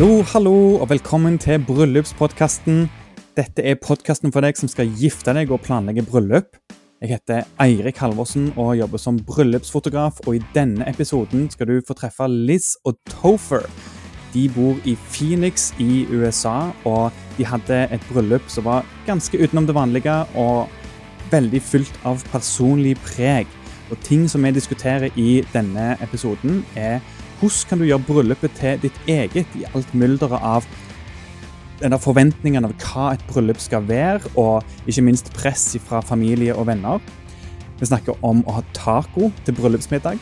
Hallo, hallo, og velkommen til bryllupspodkasten. Dette er podkasten for deg som skal gifte deg og planlegge bryllup. Jeg heter Eirik Halvorsen og jobber som bryllupsfotograf, og i denne episoden skal du få treffe Liz og Topher. De bor i Phoenix i USA, og de hadde et bryllup som var ganske utenom det vanlige og veldig fylt av personlig preg. Og ting som vi diskuterer i denne episoden, er hvordan kan du gjøre bryllupet til ditt eget i alt mylderet av denne forventningen av hva et bryllup skal være, og ikke minst press fra familie og venner. Vi snakker om å ha taco til bryllupsmiddag,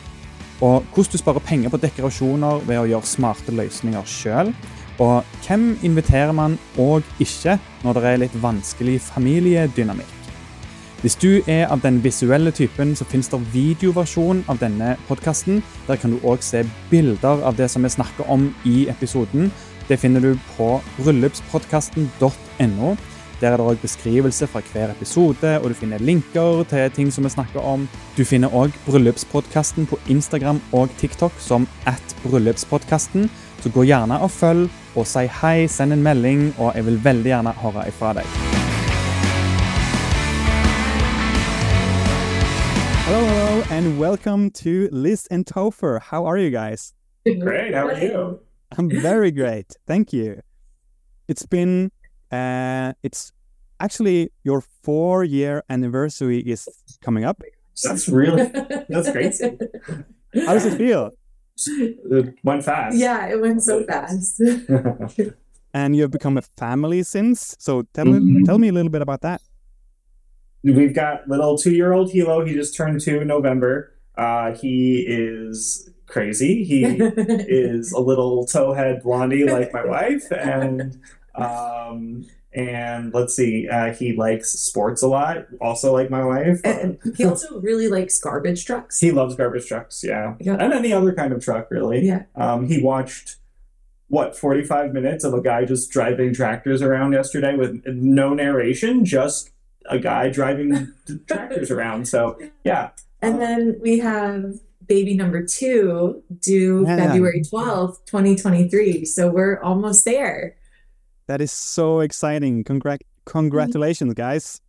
og hvordan du sparer penger på dekorasjoner ved å gjøre smarte løsninger sjøl. Og hvem inviterer man og ikke når det er litt vanskelig familiedynamikk? Hvis du er av den visuelle typen, så finnes det videoversjon av denne podkasten. Der kan du òg se bilder av det som vi snakker om i episoden. Det finner du på bryllupspodkasten.no. Der er det òg beskrivelse fra hver episode, og du finner linker til ting som vi snakker om. Du finner òg Bryllupspodkasten på Instagram og TikTok som at bryllupspodkasten. Så gå gjerne og følg, og si hei, send en melding, og jeg vil veldig gjerne høre ifra deg. Hello, hello, and welcome to Liz and Topher. How are you guys? Great. How are you? I'm very great. Thank you. It's been uh it's actually your 4 year anniversary is coming up. That's really that's great. How does it feel? It went fast. Yeah, it went so fast. And you've become a family since. So tell me Mhm. tell me a little bit about that. We've got little two-year-old Hilo. He just turned two in November. Uh, he is crazy. He is a little towhead blondie like my wife, and um, and let's see, uh, he likes sports a lot, also like my wife. and he also really likes garbage trucks. he loves garbage trucks, yeah, Yeah. and any other kind of truck, really. Yeah. Um, he watched what 45 minutes of a guy just driving tractors around yesterday with no narration, just a guy driving tractors around. So yeah, And then we have baby number two due Yeah. February 12th, 2023. So we're almost there. That is so exciting. Congrat congratulations, guys.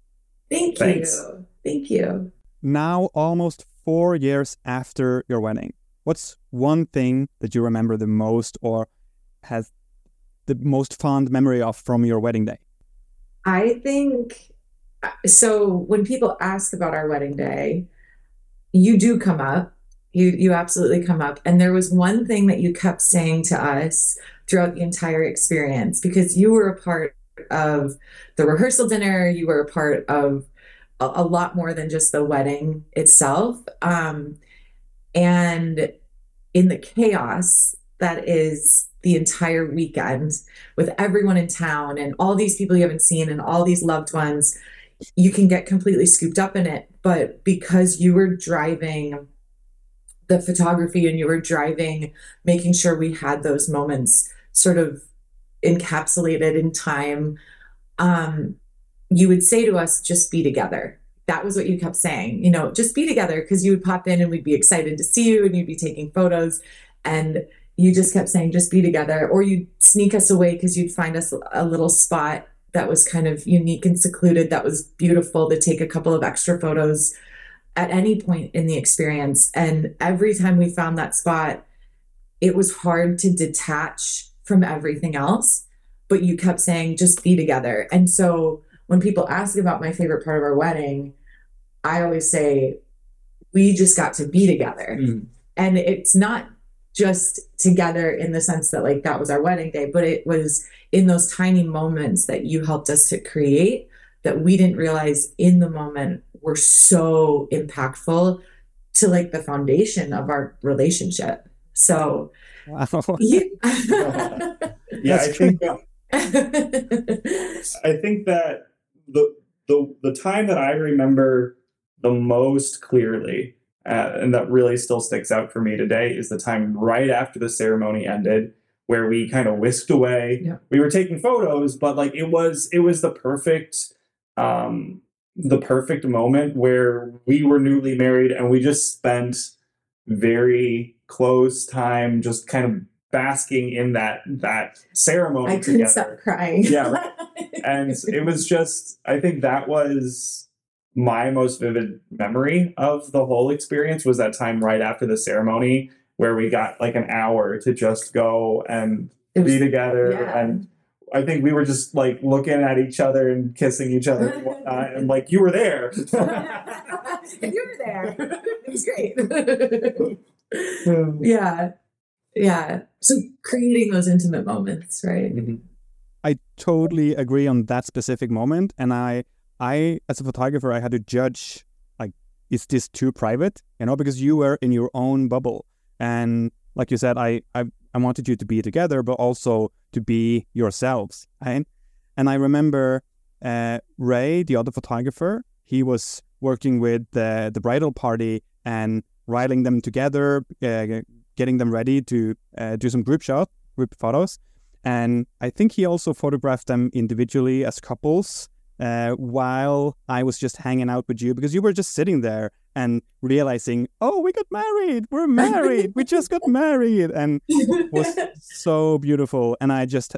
Thank Thanks. you. Thank you. Now almost 4 years after your wedding. What's one thing that you remember the most or has the most fond memory of from your wedding day? I think so. When people ask about our wedding day, you do come up. You you absolutely come up. And there was one thing that you kept saying to us throughout the entire experience because you were a part of the rehearsal dinner. You were a part of a, a lot more than just the wedding itself. Um, and in the chaos that is the entire weekend with everyone in town and all these people you haven't seen and all these loved ones, you can get completely scooped up in it. But because you were driving the photography and you were driving, making sure we had those moments sort of encapsulated in time, um, you would say to us, just be together. That was what you kept saying, you know, just be together because you would pop in and we'd be excited to see you and you'd be taking photos. And you just kept saying, just be together. Or you'd sneak us away because you'd find us a little spot that was kind of unique and secluded, that was beautiful to take a couple of extra photos at any point in the experience. And every time we found that spot, it was hard to detach from everything else. But you kept saying, just be together. And so when people ask about my favorite part of our wedding, I always say, we just got to be together. Mm. And it's not just together in the sense that like that was our wedding day, but it was in those tiny moments that you helped us to create that we didn't realize in the moment were so impactful to like the foundation of our relationship. So Wow. yeah. yeah. I That's think I think that the the the time that I remember the most clearly, uh, and that really still sticks out for me today, is the time right after the ceremony ended, where we kind of whisked away. Yeah. We were taking photos, but like it was it was the perfect um the perfect moment where we were newly married and we just spent very close time just kind of basking in that that ceremony I couldn't together. stop crying. Yeah. and it was just i think that was my most vivid memory of the whole experience was that time right after the ceremony where we got like an hour to just go and was- be together yeah. and i think we were just like looking at each other and kissing each other and whatnot and like you were there you were there. It was great. yeah. Yeah. So creating those intimate moments, right? Mm-hmm. I totally agree on that specific moment, and I, I as a photographer, I had to judge like, is this too private? You know, because you were in your own bubble, and like you said, I, I, I wanted you to be together, but also to be yourselves, right? And I remember uh, Ray, the other photographer, he was working with the the bridal party and riling them together, uh, getting them ready to uh, do some group shot, group photos. And I think he also photographed them individually as couples uh, while I was just hanging out with you because you were just sitting there and realizing, oh, we got married. We're married. we just got married. And it was so beautiful. And I just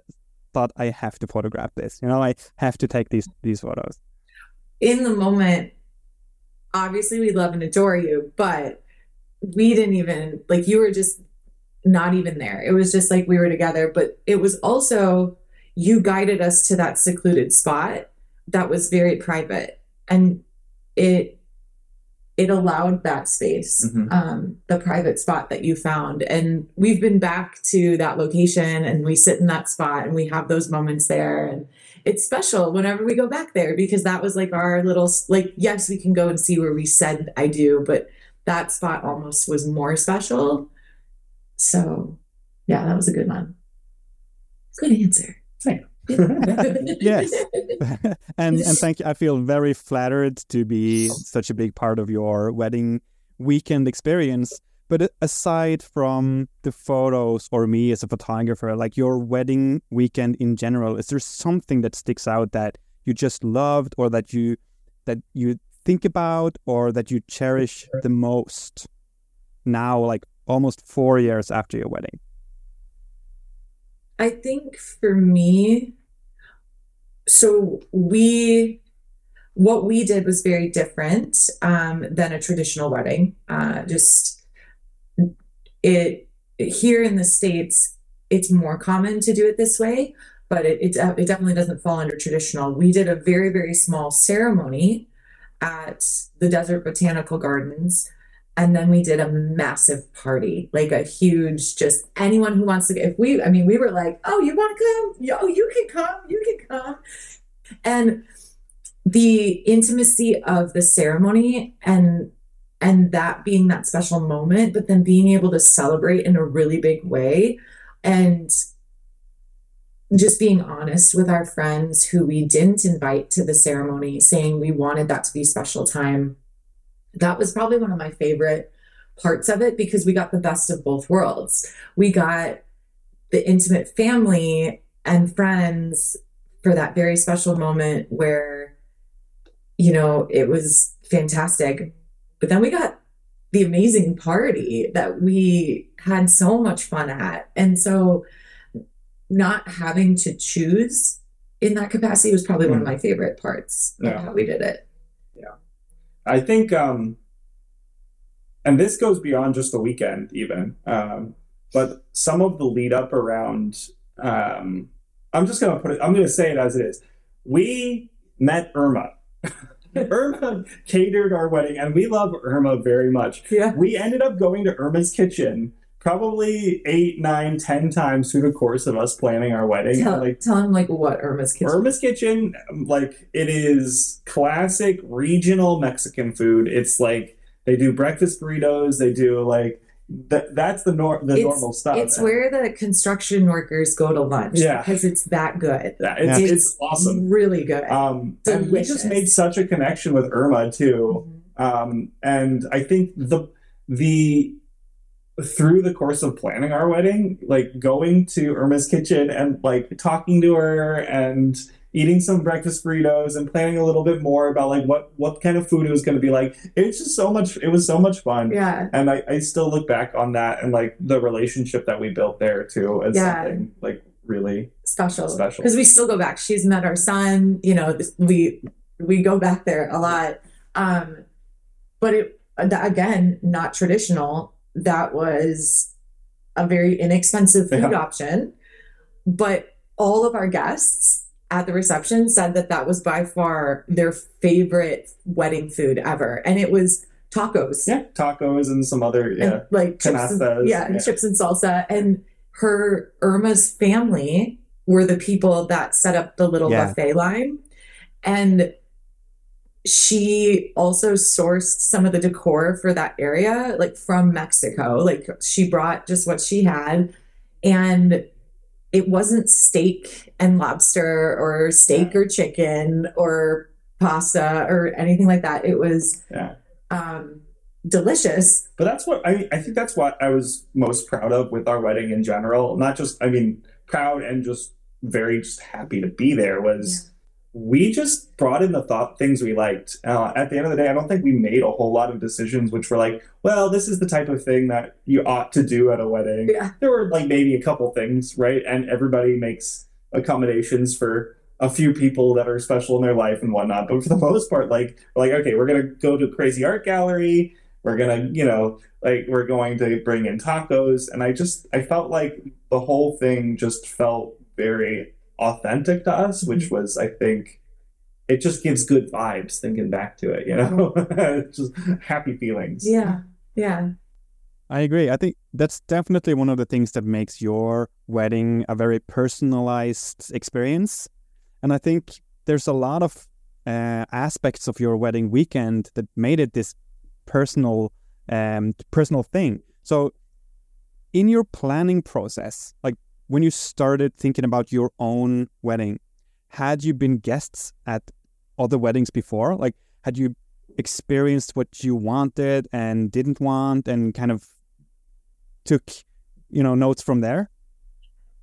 thought I have to photograph this. You know, I have to take these these photos. in the moment, obviously we love and adore you, but we didn't even like you were just not even there. It was just like we were together, but it was also you guided us to that secluded spot that was very private. And it it allowed that space Mhm. um the private spot that you found. And we've been back to that location and we sit in that spot and we have those moments there. And it's special whenever we go back there because that was like our little like yes we can go and see where we said i do but that spot almost was more special. So yeah that was a good one. Good answer Yes. and and thank you. I feel very flattered to be such a big part of your wedding weekend experience. But aside from the photos or me as a photographer, like your wedding weekend in general, is there something that sticks out that you just loved or that you that you think about or that you cherish the most now, like almost four years after your wedding? I think for me, so we, what we did was very different um, than a traditional wedding. Uh, just it here in the states, it's more common to do it this way, but it it, it definitely doesn't fall under traditional. We did a very very small ceremony at the Desert Botanical Gardens and then we did a massive party like a huge just anyone who wants to if we i mean we were like oh you want to come oh you can come you can come. And the intimacy of the ceremony and and that being that special moment but then being able to celebrate in a really big way and just being honest with our friends who we didn't invite to the ceremony saying we wanted that to be special time that was probably one of my favorite parts of it because we got the best of both worlds. We got the intimate family and friends for that very special moment where, you know, it was fantastic. But then we got the amazing party that we had so much fun at. And so, not having to choose in that capacity was probably one of hmm. my favorite parts Yeah. of how we did it. I think, um, and this goes beyond just the weekend, even. Um, but some of the lead up around, um, I'm just gonna put it. I'm gonna say it as it is. We met Irma. Irma catered our wedding, and we love Irma very much. Yeah. We ended up going to Irma's kitchen probably eight, nine, ten times through the course of us planning our wedding. Tell, like tell him like what Irma's kitchen. Irma's Kitchen, like it is classic regional Mexican food. It's like they do breakfast burritos. They do like that. That's the nor- the It's- normal stuff. It's where the construction workers go to lunch Yeah. because it's that good. yeah, it's, Yeah. it's awesome. Really good. Um, and we just made such a connection with Irma too. Mhm. Um, and I think the the through the course of planning our wedding, like going to Irma's kitchen and like talking to her and eating some breakfast burritos and planning a little bit more about like what what kind of food it was going to be like. It's just so much. It was so much fun. Yeah. And I, I still look back on that and like the relationship that we built there too as Yeah. something like really Special. Special. Because we still go back. She's met our son. You know, we we go back there a lot. Um, but it again, not traditional. That was a very inexpensive food Yeah. option. But all of our guests at the reception said that that was by far their favorite wedding food ever, and it was tacos. yeah tacos and some other yeah and like chips and, yeah, and yeah. chips and salsa. And her Irma's family were the people that set up the little Yeah. buffet line. And she also sourced some of the decor for that area, like from Mexico. Like she brought just what she had. And it wasn't steak and lobster or steak or chicken or pasta or anything like that. It was yeah um, delicious. but that's what I I think that's what I was most proud of with our wedding in general. Not just I mean proud and just very just happy to be there was we just brought in the thought things we liked. Uh, at the end of the day, I don't think we made a whole lot of decisions which were like, well, this is the type of thing that you ought to do at a wedding. Yeah. There were like maybe a couple things, right? And everybody makes accommodations for a few people that are special in their life and whatnot. But for the most part, like we're like, okay, we're gonna go to a crazy art gallery. We're gonna, you know, like we're going to bring in tacos. And I just I felt like the whole thing just felt very authentic to us, which was I think it just gives good vibes thinking back to it, you know? It's just happy feelings. Yeah. Yeah. I agree. I think that's definitely one of the things that makes your wedding a very personalized experience. And I think there's a lot of uh, aspects of your wedding weekend that made it this personal, um, personal thing. So, in your planning process, like when you started thinking about your own wedding, had you been guests at other weddings before? Like, had you experienced what you wanted and didn't want, and kind of took, you know, notes from there?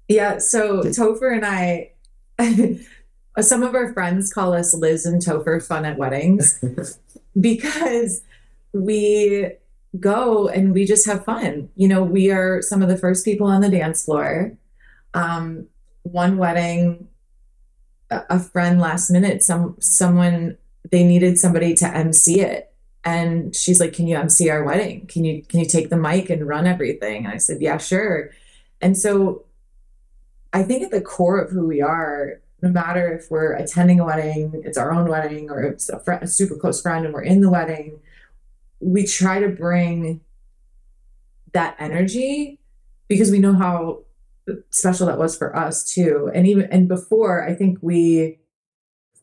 Yeah. So Topher and I, some of our friends call us Liz and Topher fun at weddings because we go and we just have fun. You know, we are some of the first people on the dance floor. Um, one wedding, a friend last minute, some someone they needed somebody to MC it. And she's like, Can you MC our wedding? Can you can you take the mic and run everything? And I said, Yeah, sure. And so I think at the core of who we are, no matter if we're attending a wedding, it's our own wedding, or it's a, a super close friend and we're in the wedding, we try to bring that energy because we know how special that was for us too. And even and before, I think we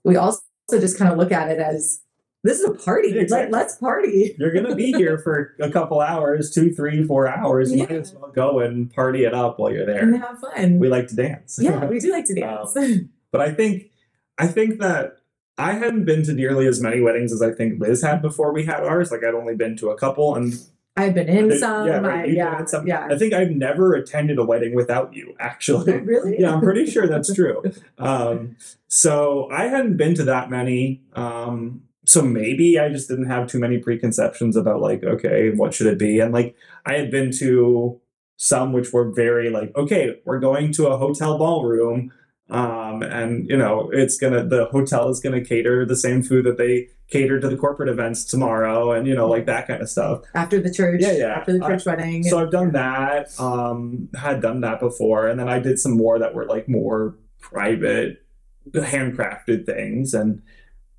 we also just kind of look at it as this is a party. Exactly. Let, let's party. You're gonna be here for a couple hours, two, three, four hours. You might Yeah. as well go and party it up while you're there And have fun. We like to dance. yeah, we do like to um, dance. But I think I think that I hadn't been to nearly as many weddings as I think Liz had before we had ours. Like I'd only been to a couple, and I've been in I- some. yeah, I- right, you've yeah, some. yeah. I think I've never attended a wedding without you. Actually, Oh, really? yeah, I'm pretty sure that's true. Um, so I hadn't been to that many. Um, so maybe I just didn't have too many preconceptions about like, okay, what should it be? And like I had been to some which were very like, okay, we're going to a hotel ballroom. Um, and you know, it's gonna the hotel is gonna cater the same food that they cater to the corporate events tomorrow, and you know, like that kind of stuff. after the church. Yeah, yeah. After the I- church wedding. So I've done that. Um, had done that before, and then I did some more that were like more private, handcrafted things, and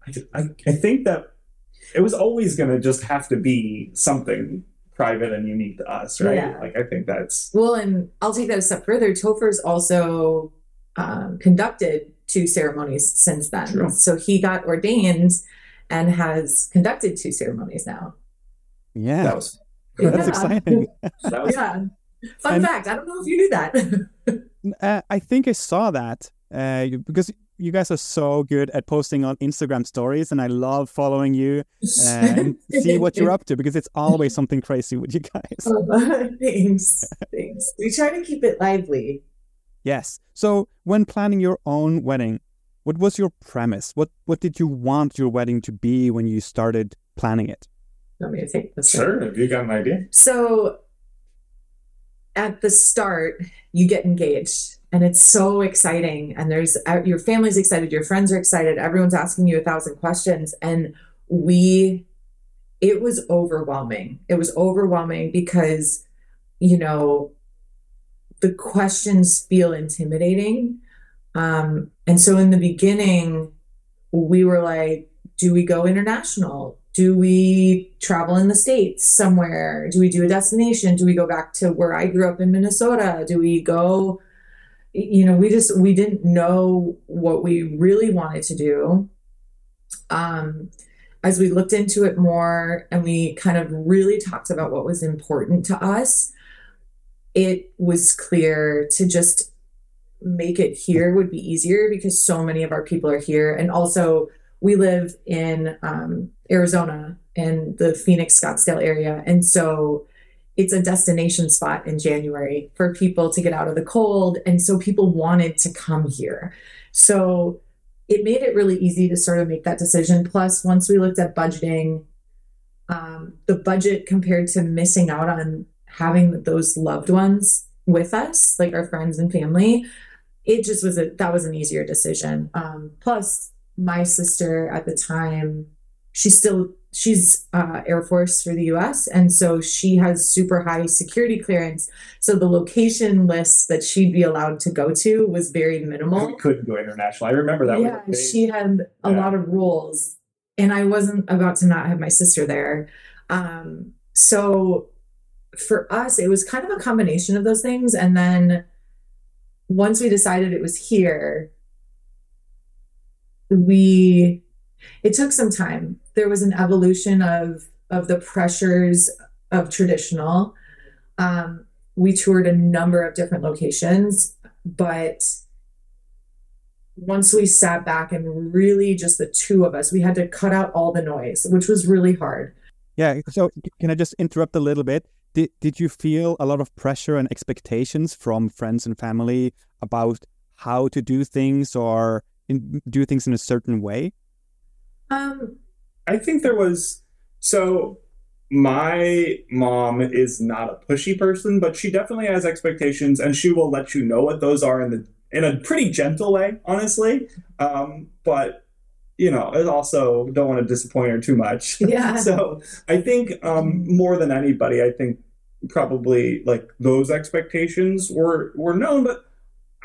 I, I, I think that it was always going to just have to be something private and unique to us, right? Yeah. Like I think that's well, and I'll take that a step further. Topher's also um, conducted two ceremonies since then. True. So he got ordained and has conducted two ceremonies now. Yeah, that was that's Yeah. exciting. that was Yeah. Fun And- fact. I don't know if you knew that. Uh, I think I saw that uh, because you guys are so good at posting on Instagram stories, and I love following you uh, and see what you're up to because it's always something crazy with you guys. thanks. Thanks. We try to keep it lively. Yes. So when planning your own wedding, what was your premise? What what did you want your wedding to be when you started planning it? Want me to take this? Sure, if you got an idea. So at the start, you get engaged and it's so exciting. And there's uh, your family's excited, your friends are excited, everyone's asking you a thousand questions. And we, it was overwhelming. It was overwhelming because, you know, the questions feel intimidating. Um, and so in the beginning, we were like, do we go international? Do we travel in the States somewhere? Do we do a destination? Do we go back to where I grew up in Minnesota? Do we go, you know, we just, we didn't know what we really wanted to do. Um, as we looked into it more and we kind of really talked about what was important to us, it was clear to just make it here would be easier because so many of our people are here. And also, we live in um, Arizona in the Phoenix Scottsdale area. And so it's a destination spot in January for people to get out of the cold. And so people wanted to come here. So it made it really easy to sort of make that decision. Plus, once we looked at budgeting, um, the budget compared to missing out on having those loved ones with us, like our friends and family, it just was a that was an easier decision. Um, plus, my sister at the time, she's still she's uh, Air Force for the U.S. and so she has super high security clearance. So the location list that she'd be allowed to go to was very minimal. We couldn't go international. I remember that. Yeah, she had a yeah. lot of rules, and I wasn't about to not have my sister there. Um, so for us, it was kind of a combination of those things, and then once we decided it was here, we it took some time. There was an evolution of of the pressures of traditional. Um, we toured a number of different locations, but once we sat back and really just the two of us, we had to cut out all the noise, which was really hard. Yeah. So can I just interrupt a little bit? Did did you feel a lot of pressure and expectations from friends and family about how to do things or in, do things in a certain way? Um, I think there was so my mom is not a pushy person, but she definitely has expectations, and she will let you know what those are in the in a pretty gentle way, honestly. Um, but you know, I also don't want to disappoint her too much. Yeah. so I think um, more than anybody, I think probably like those expectations were were known, but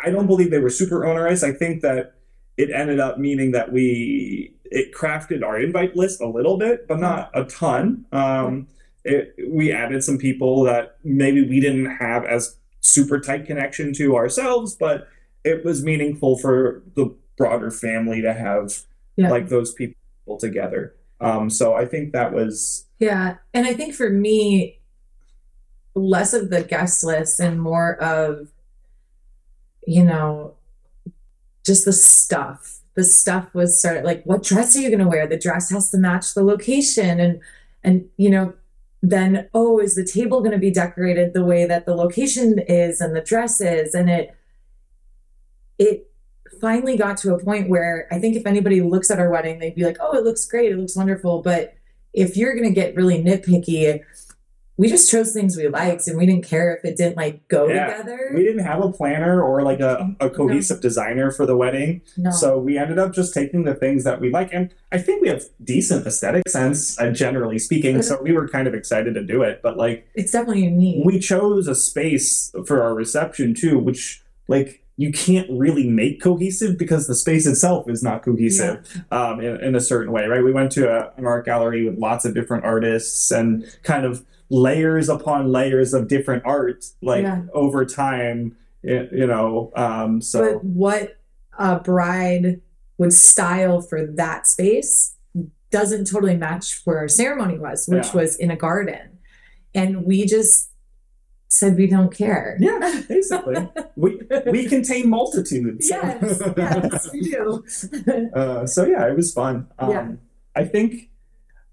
I don't believe they were super onerous. I think that it ended up meaning that we it crafted our invite list a little bit, but not a ton. Um, it, we added some people that maybe we didn't have as super tight connection to ourselves, but it was meaningful for the broader family to have yeah. like those people together. Um, so I think that was yeah, and I think for me, less of the guest list and more of you know just the stuff the stuff was sort of like what dress are you going to wear the dress has to match the location and and you know then oh is the table going to be decorated the way that the location is and the dress is and it it finally got to a point where i think if anybody looks at our wedding they'd be like oh it looks great it looks wonderful but if you're going to get really nitpicky we just chose things we liked and we didn't care if it didn't like go yeah. together. We didn't have a planner or like a, a cohesive no. designer for the wedding. No. So we ended up just taking the things that we like. And I think we have decent aesthetic sense, uh, generally speaking. so we were kind of excited to do it. But like, it's definitely unique. We chose a space for our reception too, which like you can't really make cohesive because the space itself is not cohesive yeah. um, in, in, a certain way, right? We went to a, an art gallery with lots of different artists and kind of layers upon layers of different art, like yeah. over time, you know. Um, so, but what a bride would style for that space doesn't totally match where our ceremony was, which yeah. was in a garden, and we just said we don't care. Yeah, basically, we we contain multitudes. Yes, yes, we do. uh, so yeah, it was fun. Um, yeah. I think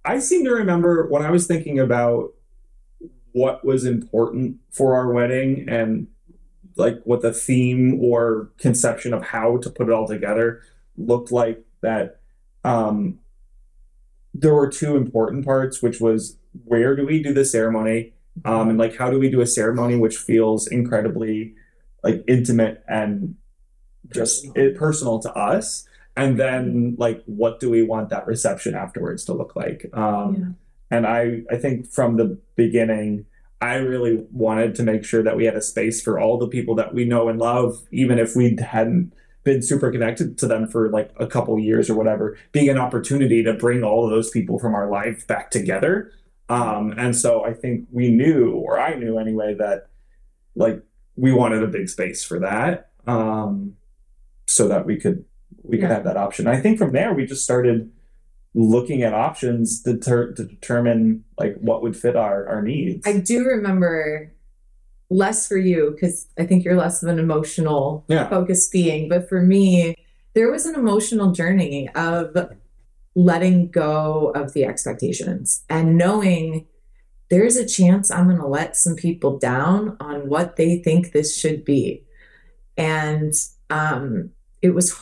I seem to remember when I was thinking about what was important for our wedding and like what the theme or conception of how to put it all together looked like that um, there were two important parts, which was where do we do the ceremony, um, and like how do we do a ceremony which feels incredibly like intimate and just personal, personal to us, and then like what do we want that reception afterwards to look like? Um, yeah. And I I think from the beginning. I really wanted to make sure that we had a space for all the people that we know and love, even if we hadn't been super connected to them for like a couple years or whatever, being an opportunity to bring all of those people from our life back together. Um, and so I think we knew, or I knew anyway, that like we wanted a big space for that, um, so that we could we could have that option. I think from there we just started looking at options to, ter- to determine like what would fit our our needs. I do remember less for you because I think you're less of an emotional yeah. focused being. But for me, there was an emotional journey of letting go of the expectations and knowing there's a chance I'm going to let some people down on what they think this should be. And um, it was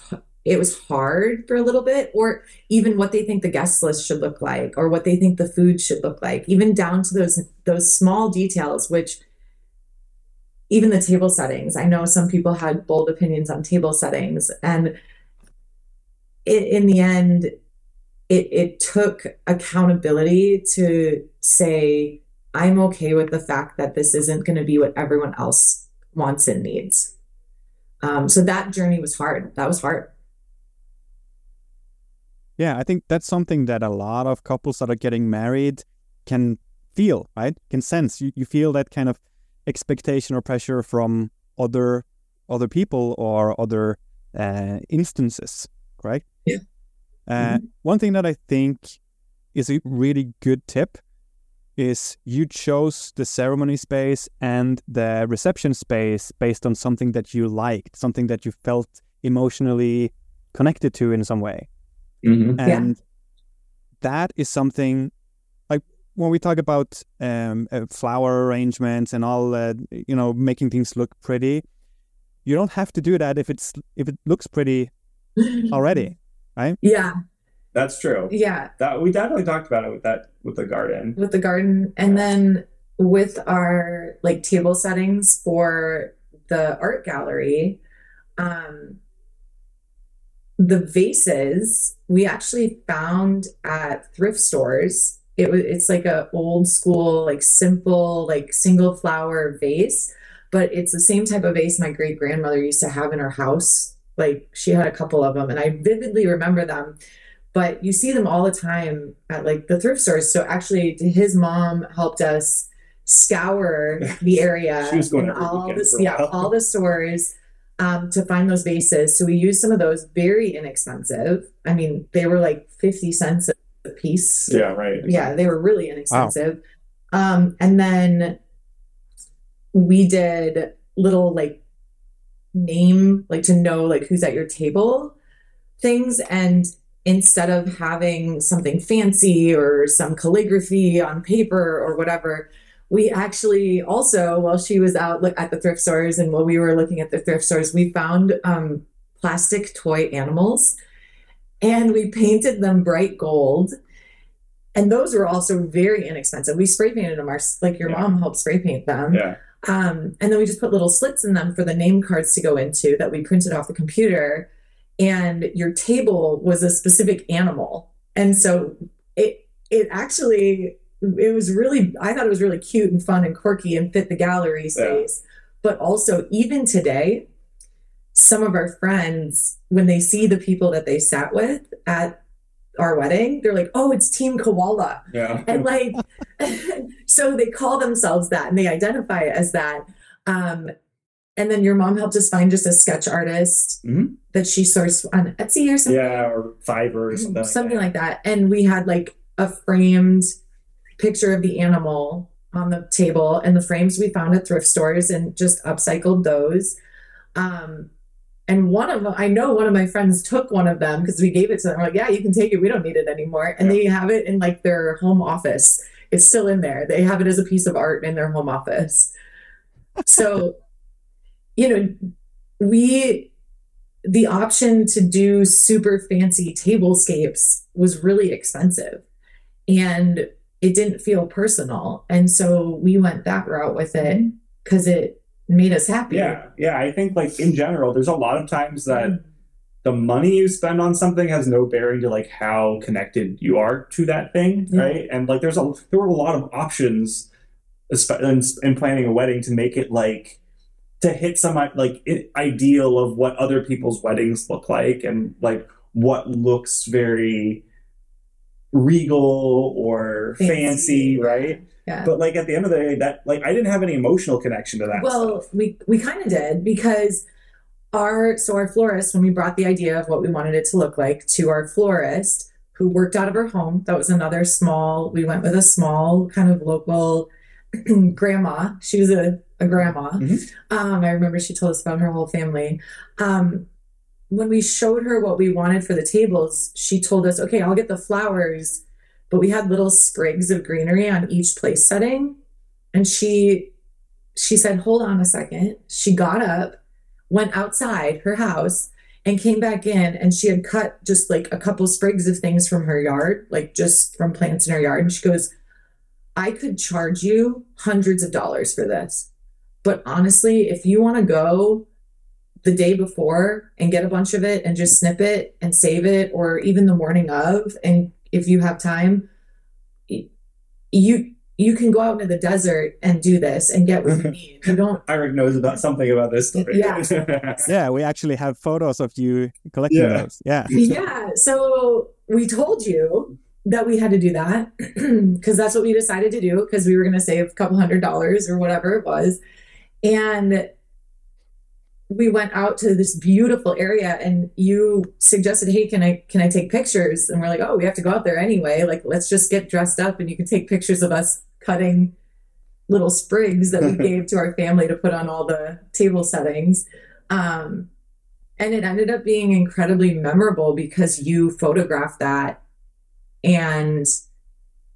it was hard for a little bit or even what they think the guest list should look like or what they think the food should look like even down to those those small details which even the table settings. I know some people had bold opinions on table settings, and it, in the end, it it took accountability to say I'm okay with the fact that this isn't going to be what everyone else wants and needs. Um, so that journey was hard. That was hard. Yeah, I think that's something that a lot of couples that are getting married can feel, right? Can sense. You, you feel that kind of expectation or pressure from other other people or other uh, instances, correct? Yeah. Uh, mm-hmm. One thing that I think is a really good tip is you chose the ceremony space and the reception space based on something that you liked, something that you felt emotionally connected to in some way. Mm-hmm. And yeah. that is something like when we talk about um, uh, flower arrangements and all, uh, you know, making things look pretty, you don't have to do that if it's if it looks pretty already, right? Yeah, that's true. Yeah, that we definitely talked about it with that with the garden, with the garden, and yeah. then with our like table settings for the art gallery. Um, the vases we actually found at thrift stores it was it's like a old school like simple like single flower vase but it's the same type of vase my great grandmother used to have in her house like she had a couple of them and i vividly remember them but you see them all the time at like the thrift stores so actually his mom helped us scour the area she was going all the yeah all the stores um, to find those vases so we used some of those very inexpensive i mean they were like 50 cents a piece. Yeah, right. Yeah, they were really inexpensive. Wow. Um, and then we did little like name, like to know like who's at your table things. And instead of having something fancy or some calligraphy on paper or whatever, we actually also, while she was out at the thrift stores and while we were looking at the thrift stores, we found um, plastic toy animals and we painted them bright gold. And those were also very inexpensive. We spray painted them. Our like your yeah. mom helped spray paint them. Yeah. Um, and then we just put little slits in them for the name cards to go into that we printed off the computer. And your table was a specific animal, and so it it actually it was really I thought it was really cute and fun and quirky and fit the gallery space. Yeah. But also even today, some of our friends, when they see the people that they sat with at our wedding, they're like, oh, it's Team Koala. Yeah. And like, so they call themselves that and they identify it as that. Um, and then your mom helped us find just a sketch artist mm-hmm. that she sourced on Etsy or something. Yeah, or Fiverr or mm-hmm. something. Something like that. like that. And we had like a framed picture of the animal on the table and the frames we found at thrift stores and just upcycled those. Um, and one of them, I know one of my friends took one of them because we gave it to them. We're like, yeah, you can take it. We don't need it anymore. And yeah. they have it in like their home office. It's still in there. They have it as a piece of art in their home office. So, you know, we the option to do super fancy tablescapes was really expensive and it didn't feel personal. And so we went that route with it because it made us happy. Yeah. Yeah. I think like in general, there's a lot of times that mm-hmm. the money you spend on something has no bearing to like how connected you are to that thing. Yeah. Right. And like there's a there were a lot of options in, in planning a wedding to make it like to hit some like ideal of what other people's weddings look like and like what looks very regal or fancy, Fancy. right? Yeah. But like at the end of the day, that like I didn't have any emotional connection to that. Well, stuff. we we kind of did because our so our florist when we brought the idea of what we wanted it to look like to our florist who worked out of her home that was another small we went with a small kind of local grandma she was a, a grandma Mhm. um, i remember she told us about her whole family um, when we showed her what we wanted for the tables she told us okay i'll get the flowers but we had little sprigs of greenery on each place setting. And she she said hold on a second. She got up went outside her house and came back in and she had cut just like a couple sprigs of things from her yard like just from plants in her yard. And she goes i could charge you hundreds of dollars for this but honestly if you want to go the day before and get a bunch of it and just snip it and save it or even the morning of and if you have time you you can go out into the desert and do this and get what you mm-hmm. need you don't Eric knows about something about this story. Yeah. Yeah, we actually have photos of you collecting Yeah. those. Yeah. yeah so we told you that we had to do that because that's what we decided to do because we were going to save a couple hundred dollars or whatever it was and we went out to this beautiful area and you suggested hey can i can i take pictures? And we're like oh we have to go out there anyway. Like let's just get dressed up and you can take pictures of us cutting little sprigs that we gave to our family to put on all the table settings. Um, and it ended up being incredibly memorable because you photographed that and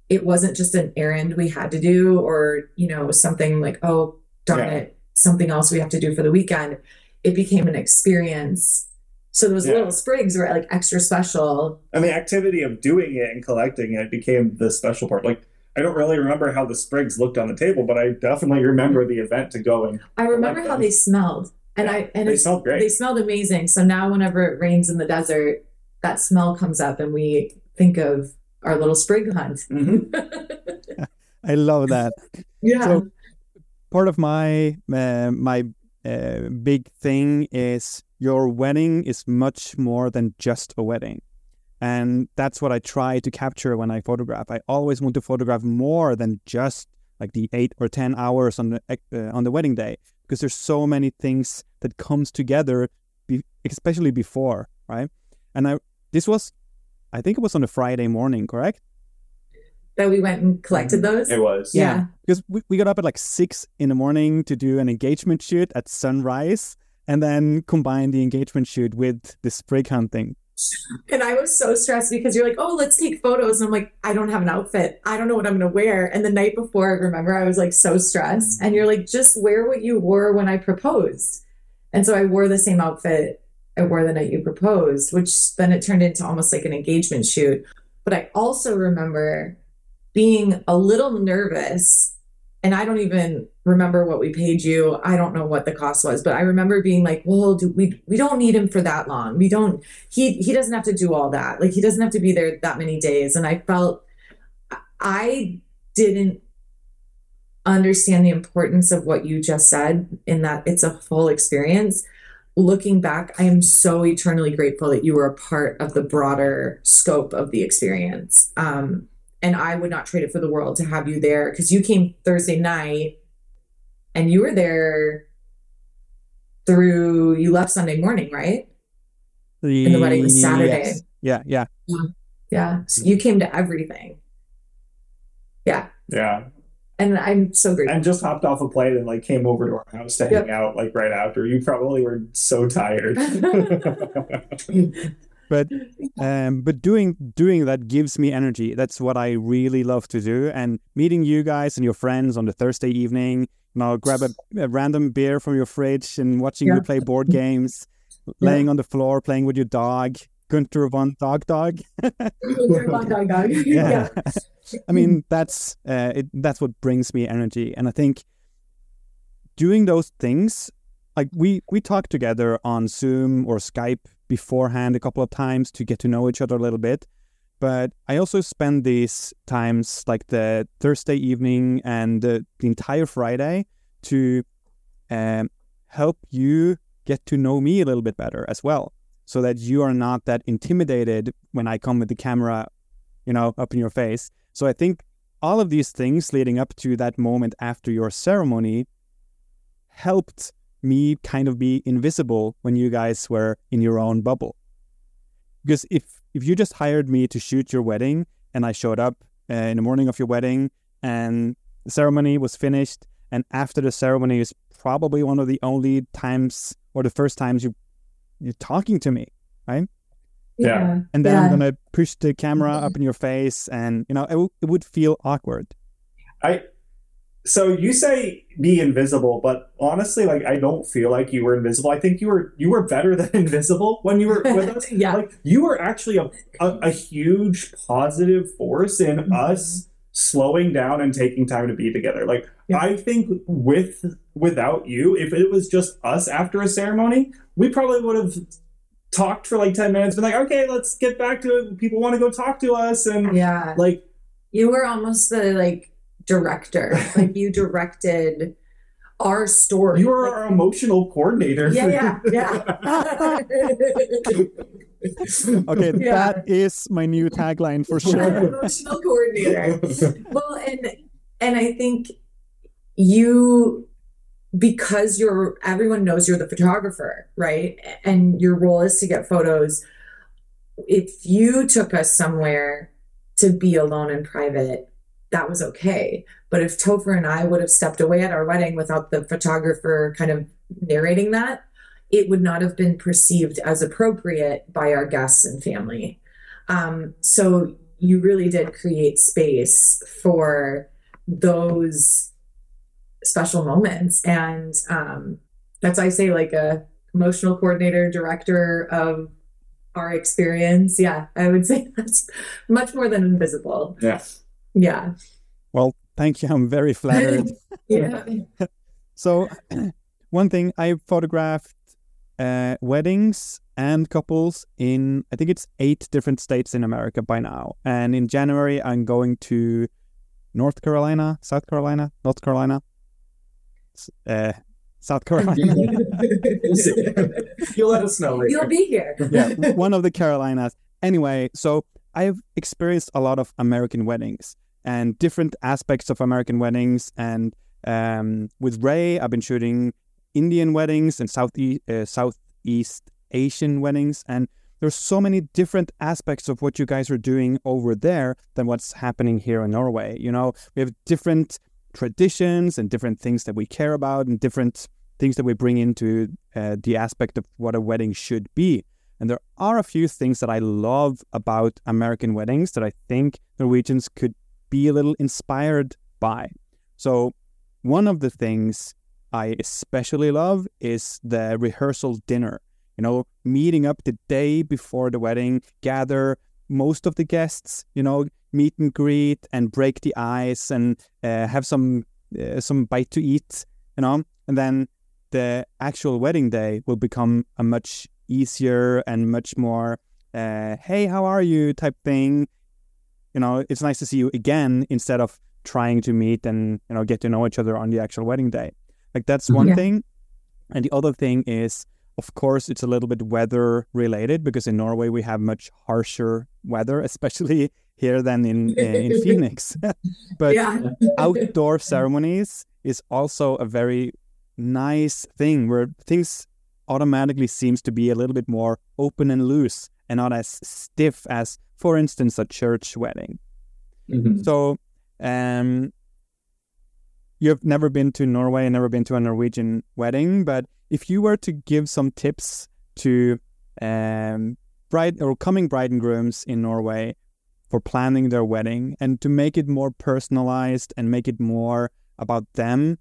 it wasn't just an errand we had to do or you know something like oh darn Yeah. it something else we have to do for the weekend it became an experience so those Yeah. little sprigs were like extra special and the activity of doing it and collecting it became the special part. Like I don't really remember how the sprigs looked on the table, but I definitely remember the event to go and i remember how them. they smelled and i and they smelled great. They smelled amazing. So now, whenever it rains in the desert, that smell comes up, and we think of our little sprig hunt. Mhm. I love that. yeah. So part of my uh, my uh, big thing is your wedding is much more than just a wedding. And that's what I try to capture when I photograph. I always want to photograph more than just like the eight or ten hours on the uh, on the wedding day, because there's so many things that comes together, be, especially before, right? And I this was, I think it was on a Friday morning, correct? That we went and collected mm-hmm. those. It was. Yeah. because we, we got up at like six in the morning to do an engagement shoot at sunrise and then combine the engagement shoot with the sprig hunting And I was so stressed because you're like, oh, let's take photos. And I'm like, I don't have an outfit. I don't know what I'm going to wear. And the night before, I remember I was like so stressed. And you're like, just wear what you wore when I proposed. And so I wore the same outfit I wore the night you proposed, which then it turned into almost like an engagement shoot. But I also remember being a little nervous. And I don't even remember what we paid you. I don't know what the cost was, but I remember being like, "Well, do we we don't need him for that long. We don't he he doesn't have to do all that. Like he doesn't have to be there that many days." And I felt I didn't understand the importance of what you just said in that it's a full experience. Looking back, I am so eternally grateful that you were a part of the broader scope of the experience. Um, and I would not trade it for the world to have you there because you came Thursday night and you were there through you left Sunday morning, right? the, And the wedding was Saturday. Yes. yeah yeah Yeah. So you came to everything. Yeah. Yeah. And I'm so grateful. And just hopped off a plane and like came over to our house to hang out like right after. You probably were so tired. but um but doing doing that gives me energy that's what i really love to do and meeting you guys and your friends on the thursday evening you know grab a, a random beer from your fridge and watching you play board games laying on the floor playing with your dog, Gunter von Dog Dog. dog, dog, dog. yeah. I mean, that's uh, it, that's what brings me energy, and I think doing those things, like we we talk together on Zoom or Skype beforehand a couple of times to get to know each other a little bit. But I also spend these times, like the Thursday evening and the, the entire Friday, to um, help you get to know me a little bit better as well, so that you are not that intimidated when I come with the camera, you know, up in your face. So I think all of these things leading up to that moment after your ceremony helped me kind of be invisible when you guys were in your own bubble. Because if if you just hired me to shoot your wedding and I showed up uh, in the morning of your wedding and the ceremony was finished and after the ceremony is probably one of the only times or the first times you you're talking to me, right? Yeah. And then Yeah. I'm gonna push the camera up in your face, and you know it, w- it would feel awkward. I so you say be invisible, but honestly, like I don't feel like you were invisible. I think you were you were better than invisible when you were with us. yeah. Like you were actually a, a, a huge positive force in Mhm. us slowing down and taking time to be together. Like Yeah. I think with without you, if it was just us after a ceremony, we probably would have talked for like 10 minutes, been like, okay, let's get back to it. People want to go talk to us. And Yeah. like, You were almost the like director. like you directed our story. You are Like, our emotional coordinator. Yeah, yeah, yeah. Okay, Yeah. that is my new tagline for sure. Emotional coordinator. well and and i think you because you're everyone knows you're the photographer right and your role is to get photos if you took us somewhere to be alone and private that was okay. But if topher and i would have stepped away at our wedding without the photographer kind of narrating that it would not have been perceived as appropriate by our guests and family. Um, so you really did create space for those special moments. And um, that's why i say like a emotional coordinator director of our experience. Yeah i would say that's much more than invisible. Yeah. Yeah Well, thank you. I'm very flattered. yeah so, one thing I photographed uh, weddings and couples in I think it's eight different states in America by now. And in January, I'm going to North Carolina, South Carolina, North Carolina, uh, South Carolina. You'll let us know later. you'll be here yeah, one of the Carolinas. Anyway, so I've experienced a lot of American weddings and different aspects of American weddings. And um, with Ray, I've been shooting Indian weddings and Southeast, uh, Southeast Asian weddings. And there's so many different aspects of what you guys are doing over there than what's happening here in Norway. You know, we have different traditions and different things that we care about and different things that we bring into uh, the aspect of what a wedding should be. And there are a few things that I love about American weddings that I think Norwegians could be a little inspired by. So, one of the things I especially love is the rehearsal dinner. You know, meeting up the day before the wedding, gather most of the guests, you know, meet and greet and break the ice and uh, have some uh, some bite to eat, you know, and then the actual wedding day will become a much easier and much more uh, hey how are you type thing you know it's nice to see you again instead of trying to meet and you know get to know each other on the actual wedding day. Like that's mm-hmm. one Yeah. thing. And the other thing is of course it's a little bit weather related because in norway we have much harsher weather especially here than in uh, in phoenix. But outdoor ceremonies is also a very nice thing where things automatically seems to be a little bit more open and loose and not as stiff as for instance a church wedding Mhm. so um you've never been to norway and never been to a norwegian wedding but if you were to give some tips to um bride or coming bride and grooms in norway for planning their wedding and to make it more personalized and make it more about them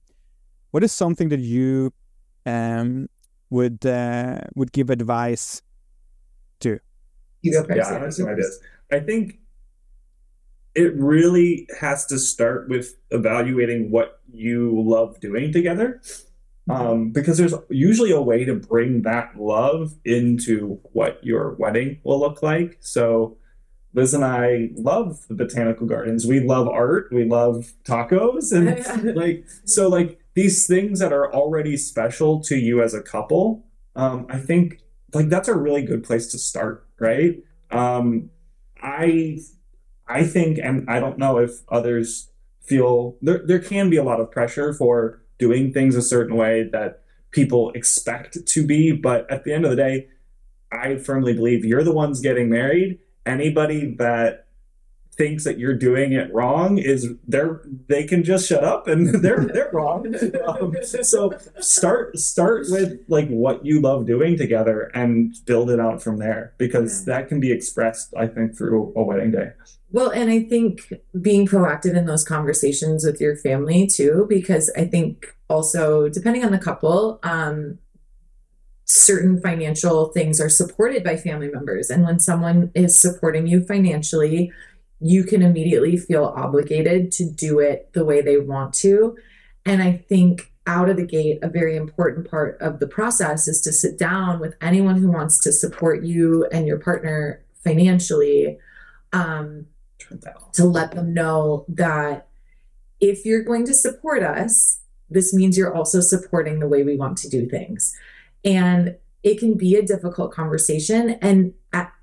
what is something that you um would uh, would give advice? You go first. Yeah, I have some ideas. I think it really has to start with evaluating what you love doing together. Um, because there's usually a way to bring that love into what your wedding will look like. So, Liz and I love the botanical gardens. We love art. We love tacos, and like so, like these things that are already special to you as a couple. Um, I think like that's a really good place to start, right? Um, I I think, and I don't know if others feel there. There can be a lot of pressure for doing things a certain way that people expect to be, but at the end of the day, I firmly believe you're the ones getting married. Anybody that thinks that you're doing it wrong is they're they can just shut up and they're they're wrong. Um, so start start with like what you love doing together and build it out from there because that can be expressed I think through a wedding day. Well, and I think being proactive in those conversations with your family too, because I think also depending on the couple, um, certain financial things are supported by family members. And when someone is supporting you financially, you can immediately feel obligated to do it the way they want to. And I think out of the gate, a very important part of the process is to sit down with anyone who wants to support you and your partner financially um, to let them know that if you're going to support us, this means you're also supporting the way we want to do things. And it can be a difficult conversation. And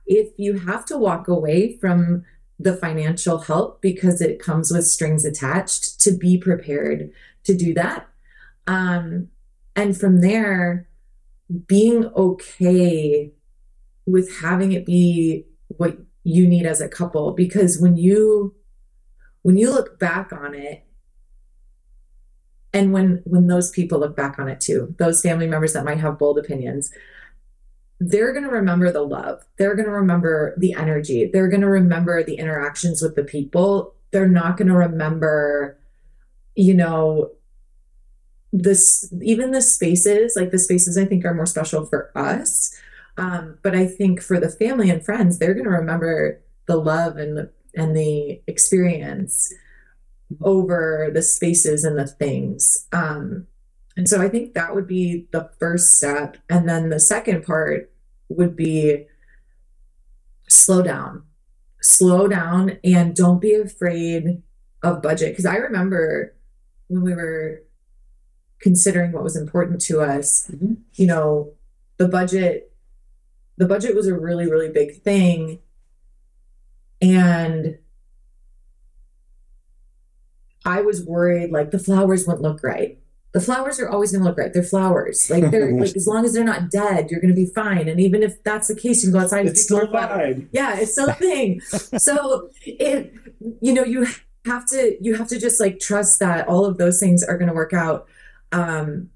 if you have to walk away from the financial help because it comes with strings attached, to be prepared to do that. Um, and from there, being okay with having it be what you need as a couple because when you when you look back on it and when when those people look back on it too those family members that might have bold opinions they're going to remember the love. They're going to remember the energy. They're going to remember the interactions with the people. They're not going to remember you know this even the spaces like the spaces i think are more special for us. Um, but i think for the family and friends they're going to remember the love and the and the experience over the spaces and the things. Um, and so I think that would be the first step. And then the second part would be slow down, slow down, and don't be afraid of budget. Because I remember when we were considering what was important to us, mm-hmm. you know, the budget, the budget was a really, really big thing. And I was worried like the flowers wouldn't look right. The flowers are always going to look right. They're flowers. Like they're like as long as they're not dead, you're going to be fine. And even if that's the case, you can go outside. It's still fine. Yeah, it's still a thing. so it, you know, you have to you have to just like trust that all of those things are going to work out. Um,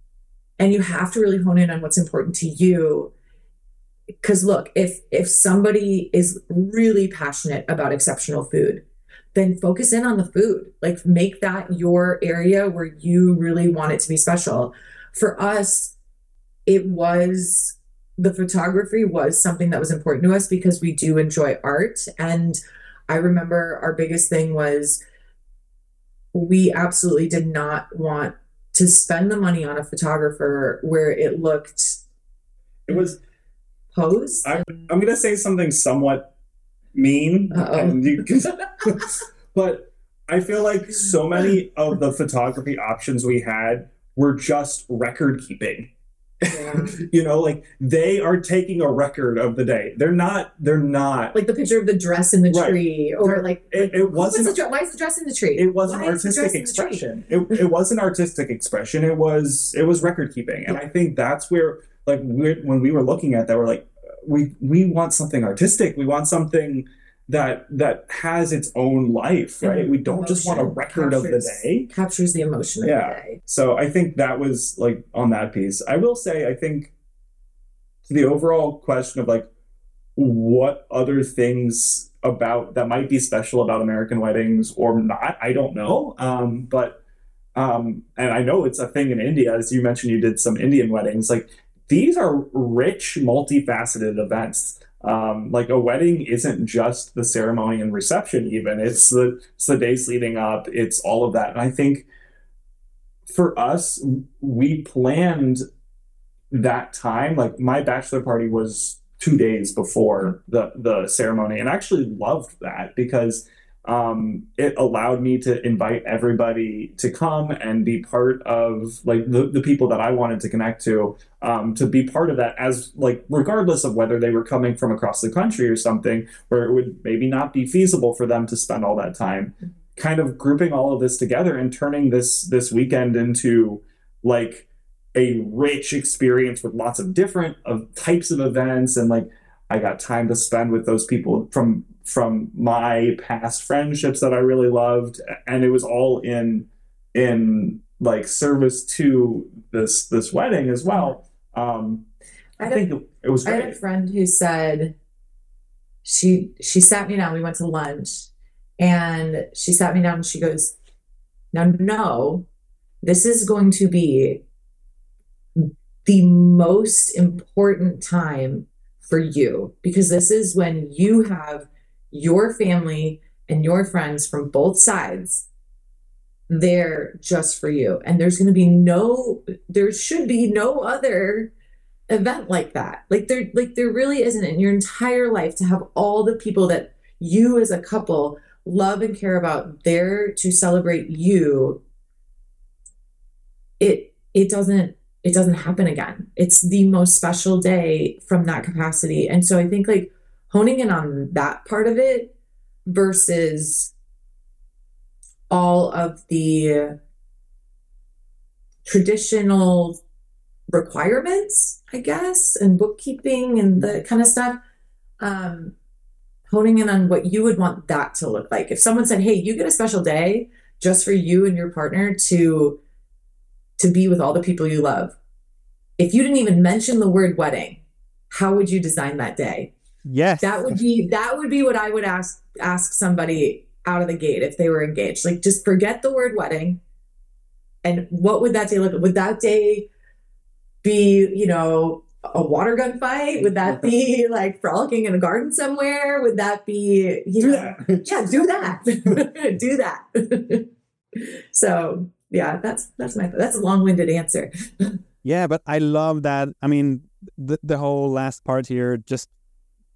and you have to really hone in on what's important to you because look if if somebody is really passionate about exceptional food then focus in on the food. Like make that your area where you really want it to be special. For us, it was the photography was something that was important to us because we do enjoy art. And I remember our biggest thing was we absolutely did not want to spend the money on a photographer where it looked it was posed. I'm, I'm gonna say something somewhat mean. You, but I feel like so many of the photography options we had were just record keeping. Yeah. you know, like they are taking a record of the day. They're not. They're not like the picture of the dress in the right. tree, or they're, like it, it wasn't. The, why is the dress in the tree? It was an artistic expression. It, it was an artistic expression. It was it was record keeping, and I think that's where like when we were looking at that, we're like, we we want something artistic. We want something that that has its own life, right? We don't emotion just want a record captures, of the day. Captures the emotion of yeah. the day. So I think that was like on that piece. I will say I think to the overall question of like what other things about that might be special about American weddings or not, I don't know. Um, but um, and I know it's a thing in India, as you mentioned, you did some Indian weddings. Like these are rich, multifaceted events. Um, like a wedding isn't just the ceremony and reception, even it's the it's the days leading up. It's all of that, and I think for us, we planned that time. Like my bachelor party was two days before the the ceremony, and I actually loved that because um, it allowed me to invite everybody to come and be part of like the, the people that I wanted to connect to, um, to be part of that as like regardless of whether they were coming from across the country or something where it would maybe not be feasible for them to spend all that time. Kind of grouping all of this together and turning this this weekend into like a rich experience with lots of different of types of events and like I got time to spend with those people from from my past friendships that I really loved, and it was all in in like service to this this wedding as well. Um, I, I think a, it was. Great. I had a friend who said she she sat me down. We went to lunch, and she sat me down and she goes, "Now, no, this is going to be the most important time for you because this is when you have your family and your friends from both sides there just for you. And there's going to be no, there should be no other event like that. Like there, like there really isn't in your entire life to have all the people that you as a couple love and care about there to celebrate you. It, it doesn't, it doesn't happen again. It's the most special day from that capacity. And so I think like honing in on that part of it versus all of the traditional requirements, I guess, and bookkeeping and the kind of stuff. Um, honing in on what you would want that to look like. If someone said, "Hey, you get a special day just for you and your partner to to be with all the people you love." If you didn't even mention the word wedding, how would you design that day? Yes. That would be that would be what I would ask ask somebody out of the gate if they were engaged. Like just forget the word wedding. And what would that day look like? Would that day be, you know, a water gun fight? Would that be like frolicking in a garden somewhere? Would that be, you know, yeah, do that. do that. so yeah, that's that's my that's a long-winded answer. yeah, but I love that. I mean, the the whole last part here just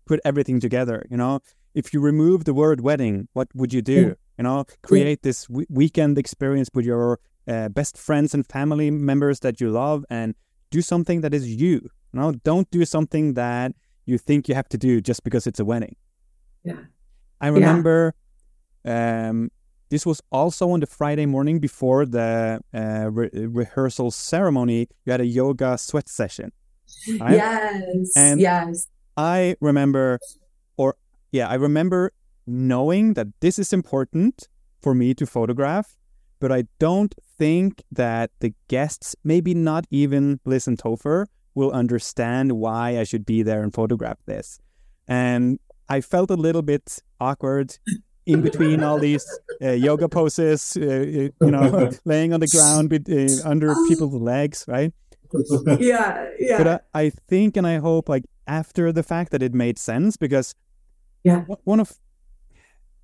put everything together. You know, if you remove the word wedding, what would you do? Yeah. You know, create yeah. this weekend experience with your uh, best friends and family members that you love, and do something that is you. You know, don't do something that you think you have to do just because it's a wedding. Yeah, I remember. Yeah. Um, this was also on the Friday morning before the uh, re rehearsal ceremony. You had a yoga sweat session. Right? Yes. And yes. I remember, or yeah, I remember knowing that this is important for me to photograph, but I don't think that the guests, maybe not even Liz and Topher, will understand why I should be there and photograph this. And I felt a little bit awkward in between all these uh, yoga poses, uh, uh you know, laying on the ground uh, under people's legs, right? Yeah, yeah. But I, I think and I hope like after the fact that it made sense because yeah. one of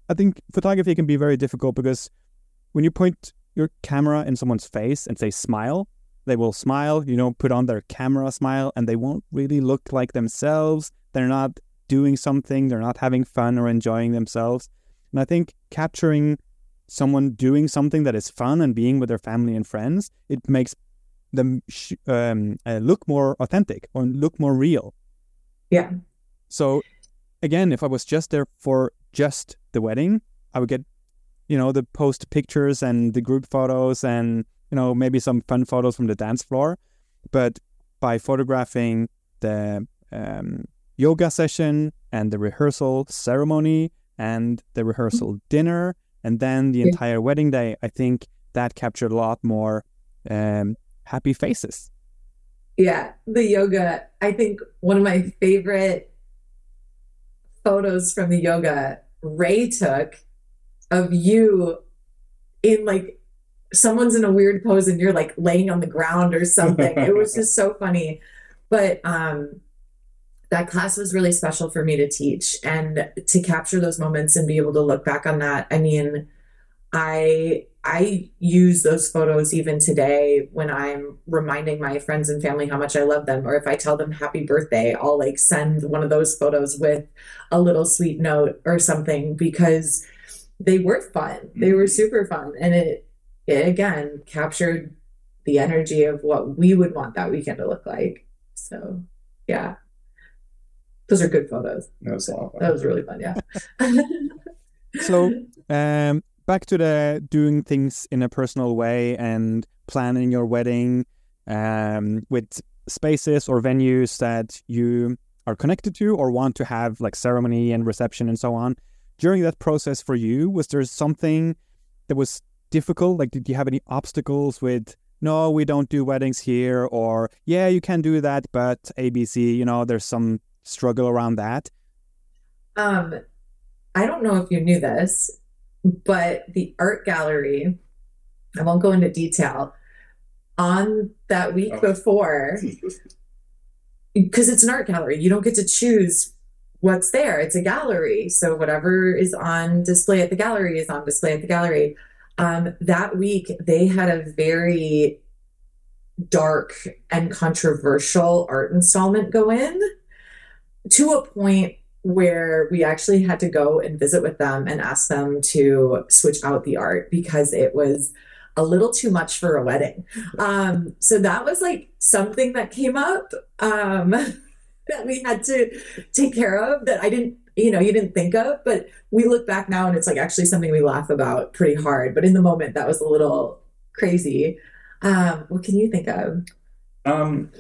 i think photography can be very difficult because when you point your camera in someone's face and say smile they will smile you know put on their camera smile and they won't really look like themselves. They're not doing something. They're not having fun or enjoying themselves. And i think capturing someone doing something that is fun and being with their family and friends it makes them sh- um, uh, look more authentic or look more real yeah. So again, if I was just there for just the wedding, I would get, you know, the post pictures and the group photos and, you know, maybe some fun photos from the dance floor. But by photographing the um, yoga session and the rehearsal ceremony and the rehearsal dinner and then the yeah. entire wedding day, I think that captured a lot more um, happy faces. Yeah, the yoga. I think one of my favorite photos from the yoga Ray took of you in like someone's in a weird pose and you're like laying on the ground or something. it was just so funny. But um, that class was really special for me to teach and to capture those moments and be able to look back on that. I mean, I I use those photos even today when I'm reminding my friends and family how much I love them, or if I tell them happy birthday, I'll like send one of those photos with a little sweet note or something because they were fun. They were super fun, and it, it again captured the energy of what we would want that weekend to look like. So, yeah, those are good photos. That was a lot of fun. That was really fun. Yeah. So, um, back to the doing things in a personal way and planning your wedding um, with spaces or venues that you are connected to or want to have like ceremony and reception and so on. During that process for you, was there something that was difficult? Like, did you have any obstacles with, no, we don't do weddings here, or yeah, you can do that, but ABC, you know, there's some struggle around that? Um, I don't know if you knew this, but the art gallery, I won't go into detail, on that week Oh. before, because it's an art gallery, you don't get to choose what's there. It's a gallery. So whatever is on display at the gallery is on display at the gallery. Um, that week, they had a very dark and controversial art installment go in to a point where we actually had to go and visit with them and ask them to switch out the art because it was a little too much for a wedding. Um, so that was like something that came up um, that we had to take care of that I didn't, you know, you didn't think of, but we look back now and it's like actually something we laugh about pretty hard. But in the moment, that was a little crazy. Um, what can you think of? Um,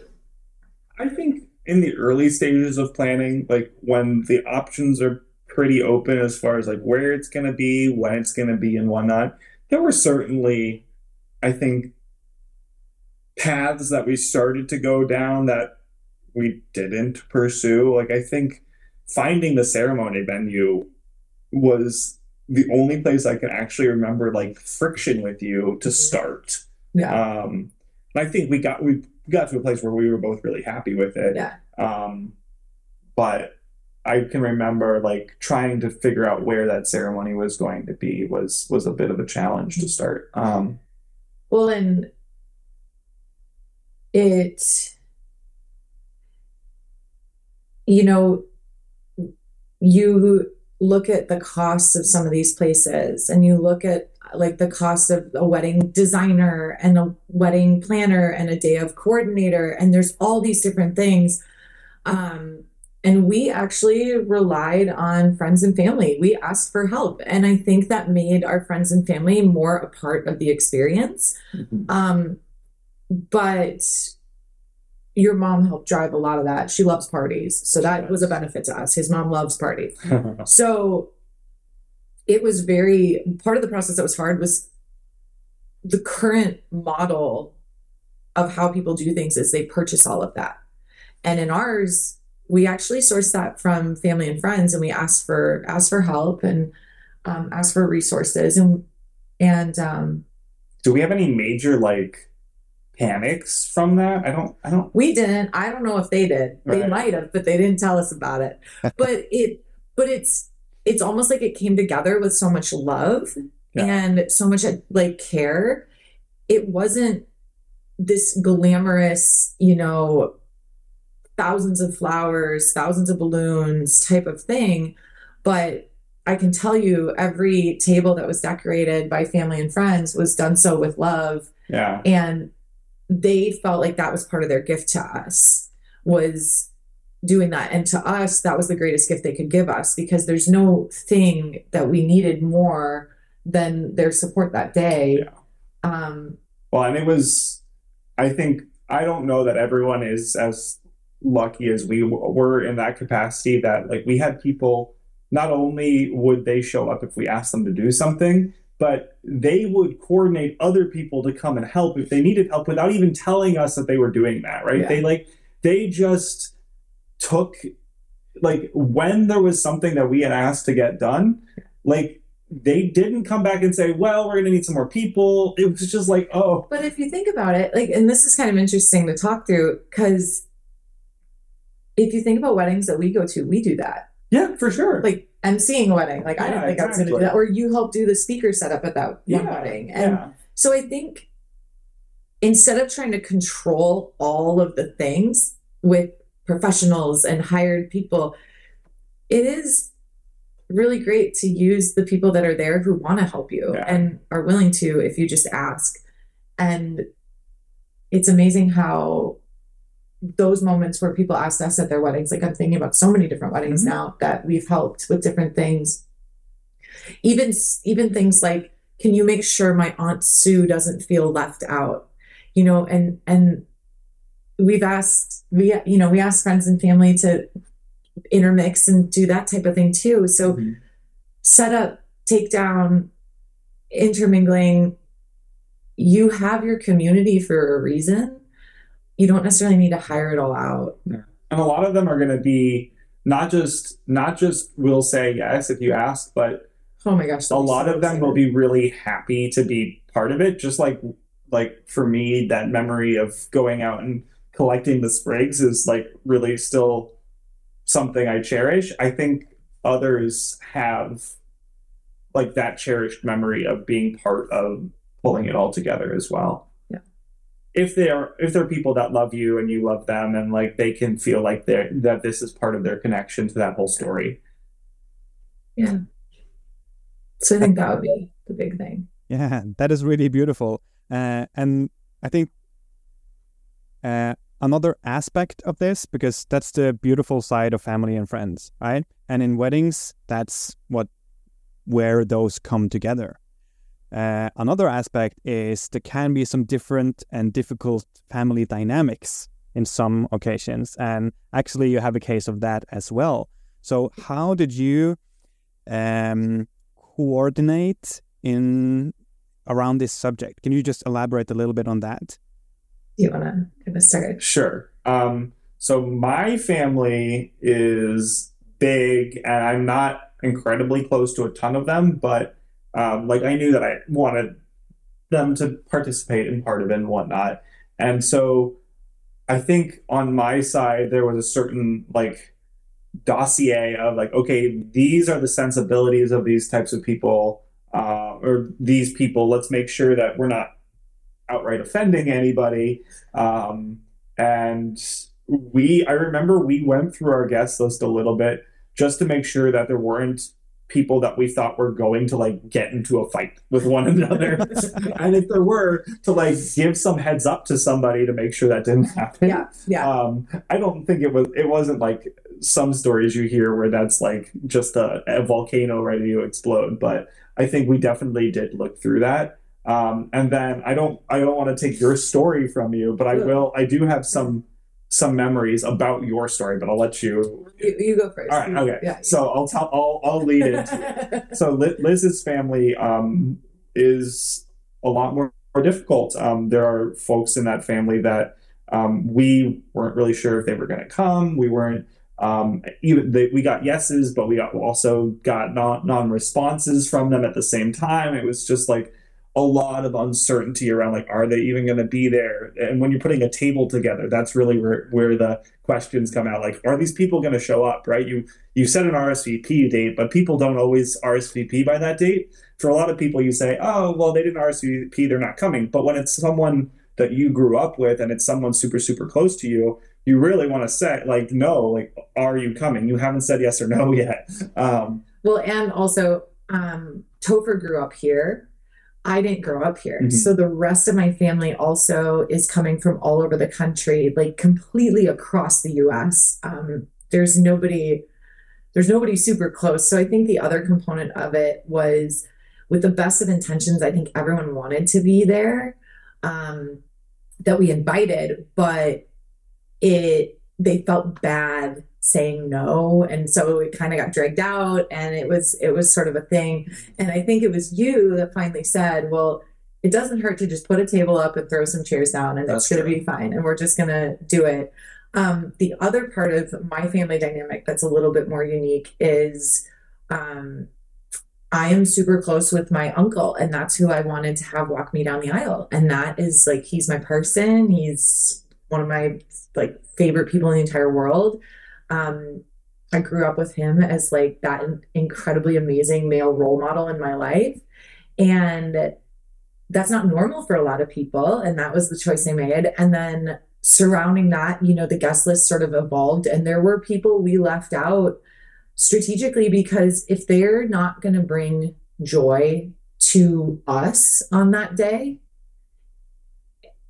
I think in the early stages of planning, like when the options are pretty open as far as like where it's going to be, when it's going to be, and whatnot, there were certainly, I think, paths that we started to go down that we didn't pursue. Like, I think finding the ceremony venue was the only place I can actually remember like friction with you to Mhm. start. Yeah. Um, and I think we got we got to a place where we were both really happy with it. Yeah. Um, but I can remember like trying to figure out where that ceremony was going to be was was a bit of a challenge to start. Um, Well, and it, you know, you look at the cost of some of these places and you look at like the cost of a wedding designer and a wedding planner and a day of coordinator, and there's all these different things. Um, and we actually relied on friends and family. We asked for help. And I think that made our friends and family more a part of the experience. Um, but your mom helped drive a lot of that. She loves parties. So that was a benefit to us. His mom loves parties. So it was very part of the process that was hard was the current model of how people do things is they purchase all of that. And in ours, we actually sourced that from family and friends and we asked for asked for help and um, asked for resources and and um, Do we have any major like panics from that? I don't. I don't. We didn't. I don't know if they did. They might have, but they didn't tell us about it. but it but it's it's almost like it came together with so much love Yeah. and so much like care. It wasn't this glamorous, you know, thousands of flowers, thousands of balloons type of thing, but I can tell you every table that was decorated by family and friends was done so with love Yeah. and they felt like that was part of their gift to us was doing that and to us that was the greatest gift they could give us because there's no thing that we needed more than their support that day Yeah. um Well, and it was. I think I don't know that everyone is as lucky as we w- were in that capacity. That like we had people. Not only would they show up if we asked them to do something, but they would coordinate other people to come and help if they needed help without even telling us that they were doing that. Right? Yeah. They like they just took like when there was something that we had asked to get done, like they didn't come back and say, "Well, we're going to need some more people." It was just like, "Oh, but if you think about it like and this is kind of interesting to talk through because if you think about weddings that we go to, we do that. Yeah, for sure. Like emceeing a wedding. Like I didn't Yeah, think I was going to do that. Or you help do the speaker setup at that one Yeah, wedding. And yeah. so I think instead of trying to control all of the things with professionals and hired people, it is really great to use the people that are there who want to help you Yeah. and are willing to if you just ask. And it's amazing how those moments where people ask us at their weddings, like I'm thinking about so many different weddings Mhm. now that we've helped with different things. Even even things like, can you make sure my aunt Sue doesn't feel left out? You know, and and we've asked we you know we asked friends and family to intermix and do that type of thing too. So Mhm. set up, take down, intermingling. You have your community for a reason. You don't necessarily need to hire it all out. and a lot of them are going to be not just not just will say yes if you ask, but Oh my gosh. a lot of them will be really happy to be part of it. Just like like for me, that memory of going out and collecting the sprigs is like really still something I cherish. I think others have like that cherished memory of being part of pulling it all together as well. Yeah. If they're if they're people that love you and you love them and like they can feel like they're that this is part of their connection to that whole story. Yeah. So I think that would be the big thing. Yeah, that is really beautiful. Uh, and I think uh, another aspect of this, because that's the beautiful side of family and friends, right? And in weddings, that's what where those come together. Uh, another aspect is there can be some different and difficult family dynamics in some occasions, and actually, you have a case of that as well. So, how did you um, coordinate in around this subject? Can you just elaborate a little bit on that? Do you want to kind of start? Sure. Um, so my family is big, and I'm not incredibly close to a ton of them, but um, like I knew that I wanted them to participate in part of it and whatnot, and so I think on my side there was a certain like dossier of like, okay, these are the sensibilities of these types of people, uh, or these people. Let's make sure that we're not outright offending anybody. Um, and we, I remember we went through our guest list a little bit just to make sure that there weren't people that we thought were going to like get into a fight with one another. and if there were, to like give some heads up to somebody to make sure that didn't happen. Yeah, yeah. Um, I don't think it was. It wasn't like some stories you hear where that's like just a, a volcano ready to explode. But I think we definitely did look through that. Um, and then I don't. I don't want to take your story from you, but I will. I do have some some memories about your story, but I'll let you. You, you go first. All right. Okay. Yeah. So I'll tell. I'll I'll lead into it so Liz's family um, is a lot more, more difficult. Um, there are folks in that family that um, we weren't really sure if they were going to come. We weren't um, even they, we got yeses, but we got, also got non non responses from them at the same time. It was just like a lot of uncertainty around like are they even going to be there and when you're putting a table together that's really where, where the questions come out like are these people going to show up right you you set an RSVP date, but people don't always RSVP by that date. For a lot of people, you say, oh, well, they didn't RSVP, they're not coming. But when it's someone that you grew up with and it's someone super, super close to you, you really want to say, like, no, like, are you coming? You haven't said yes or no yet. Um, Well, and also, um, Topher grew up here. I didn't grow up here. Mhm. So the rest of my family also is coming from all over the country, like completely across the US. Um, there's nobody, there's nobody super close. So I think the other component of it was with the best of intentions, I think everyone wanted to be there. Um, that we invited, but it they felt bad saying no and so it kind of got dragged out and it was it was sort of a thing and i think it was you that finally said well it doesn't hurt to just put a table up and throw some chairs down and That's it's going to be fine and we're just going to do it um, the other part of my family dynamic that's a little bit more unique is um, I am super close with my uncle, and that's who I wanted to have walk me down the aisle. And that is like, he's my person. He's one of my like favorite people in the entire world. Um, I grew up with him as like that incredibly amazing male role model in my life. And that's not normal for a lot of people. And that was the choice I made. And then surrounding that, you know, the guest list sort of evolved. And there were people we left out strategically because if they're not going to bring joy to us on that day,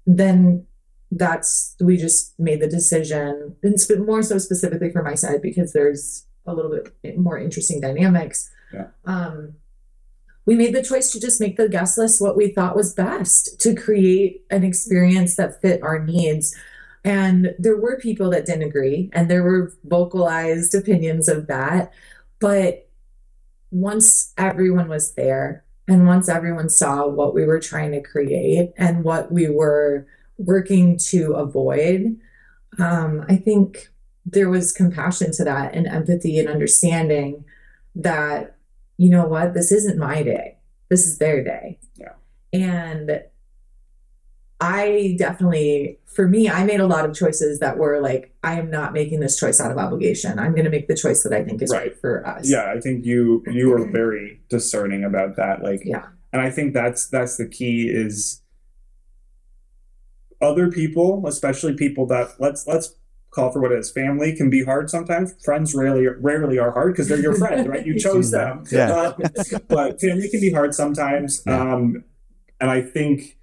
then that's we just made the decision and more so specifically for my side because there's a little bit more interesting dynamics. Yeah. um, we made the choice to just make the guest list what we thought was best to create an experience that fit our needs. And there were people that didn't agree and there were vocalized opinions of that. But once everyone was there and once everyone saw what we were trying to create and what we were working to avoid, um, I think there was compassion to that and empathy and understanding that, you know what, this isn't my day. This is their day. Yeah. And I definitely, for me, I made a lot of choices that were like, I am not making this choice out of obligation. I'm going to make the choice that I think is right, right for us. Yeah, I think you you were very discerning about that. Like, yeah, and I think that's that's the key is other people, especially people that let's let's call for what it is. Family can be hard sometimes. Friends rarely rarely are hard because they're your friend, right? You chose them. Yeah. Uh, but family can be hard sometimes. Yeah. Um, and I think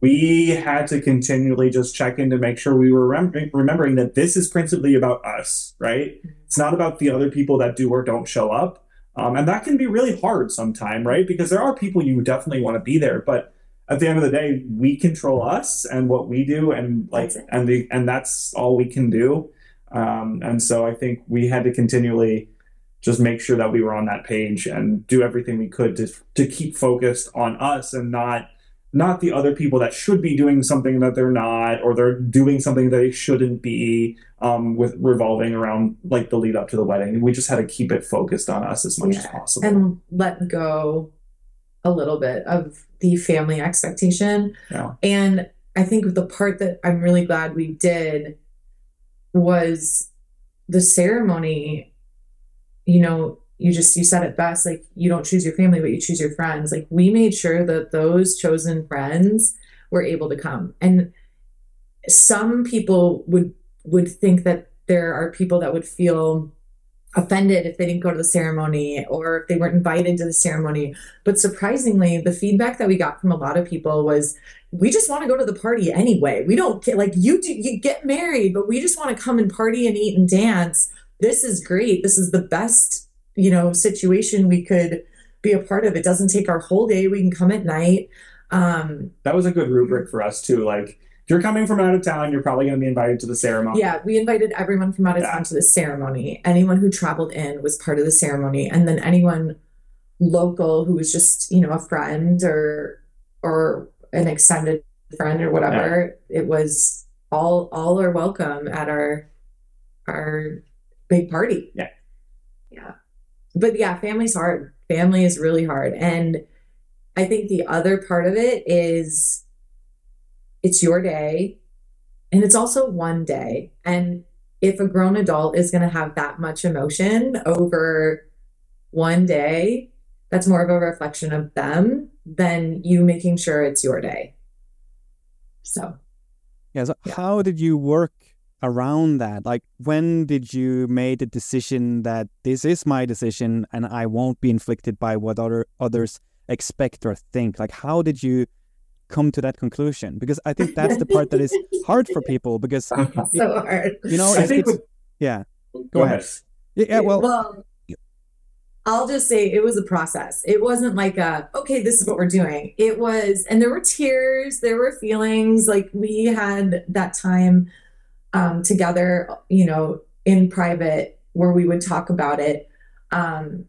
we had to continually just check in to make sure we were rem- remembering that this is principally about us, right? It's not about the other people that do or don't show up. Um, and that can be really hard sometime, right? Because there are people you definitely want to be there, but at the end of the day, we control us and what we do, and like, and the and that's all we can do. Um, and so I think we had to continually just make sure that we were on that page and do everything we could to to keep focused on us and not not the other people that should be doing something that they're not or they're doing something they shouldn't be um, with revolving around like the lead up to the wedding we just had to keep it focused on us as much Yeah. as possible and let go a little bit of the family expectation. Yeah. And I think the part that I'm really glad we did was the ceremony, you know, you just you said it best like you don't choose your family but you choose your friends. Like we made sure that those chosen friends were able to come. And some people would would think that there are people that would feel offended if they didn't go to the ceremony or if they weren't invited to the ceremony. But surprisingly, the feedback that we got from a lot of people was we just want to go to the party anyway. We don't get like you do you get married, but we just want to come and party and eat and dance. This is great. This is the best, you know, situation we could be a part of. It doesn't take our whole day. We can come at night. Um that was a good rubric for us too like you're coming from out of town you're probably going to be invited to the ceremony Yeah, we invited everyone from out of Yeah. town to the ceremony. Anyone who traveled in was part of the ceremony, and then anyone local who was just you know a friend or or an extended friend or whatever. It was all all are welcome at our our big party. Yeah. yeah. But yeah, family's hard. Family is really hard, and I think the other part of it is it's your day and it's also one day. And if a grown adult is going to have that much emotion over one day, that's more of a reflection of them than you making sure it's your day. So, Yeah. So Yeah. how did you work around that? Like, when did you make the decision that this is my decision and I won't be inflicted by what other others expect or think? Like, how did you come to that conclusion? Because I think that's the part that is hard for people because so hard. you know I it's, think it's- with- yeah go ahead yeah, yeah well well, I'll just say it was a process. It wasn't like a, okay, this is what we're doing. It was, and there were tears, there were feelings. Like we had that time um, together, you know, in private where we would talk about it. Um,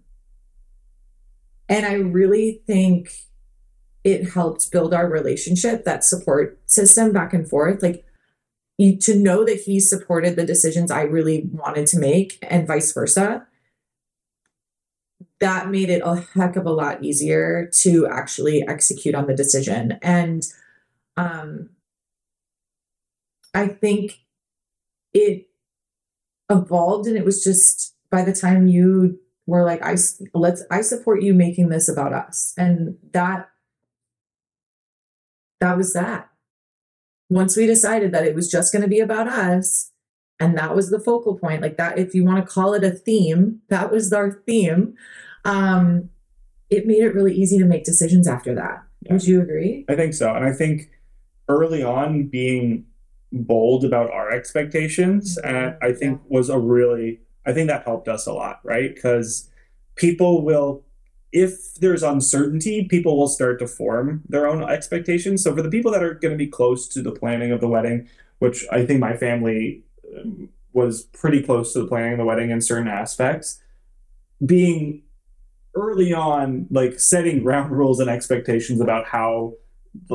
and I really think it helped build our relationship, that support system back and forth. Like to know that he supported the decisions I really wanted to make and vice versa that made it a heck of a lot easier to actually execute on the decision. And um, I think it evolved and it was just by the time you were like i let's i support you making this about us and that that was that once we decided that it was just going to be about us and that was the focal point like that if you want to call it a theme that was our theme um it made it really easy to make decisions after that Yeah. would you agree I think so. And I think early on being bold about our expectations, uh, I think was a really, I think that helped us a lot, right? Because people will, if there's uncertainty, people will start to form their own expectations. So for the people that are going to be close to the planning of the wedding, which I think my family um, was pretty close to the planning of the wedding in certain aspects, being early on like setting ground rules and expectations about how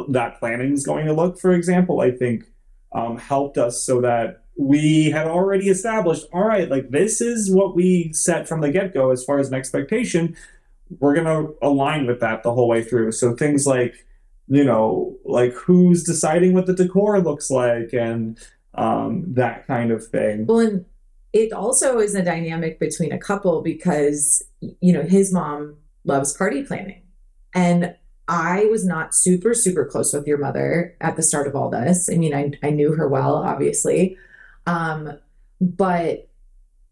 that planning is going to look for example i think um, helped us so that we had already established all right like this is what we set from the get-go as far as an expectation we're going to align with that the whole way through so things like you know like who's deciding what the decor looks like and um, that kind of thing Well, and it also is a dynamic between a couple because, you know, his mom loves party planning. And I was not super, super close with your mother at the start of all this. I mean, I, I knew her well, obviously. Um, but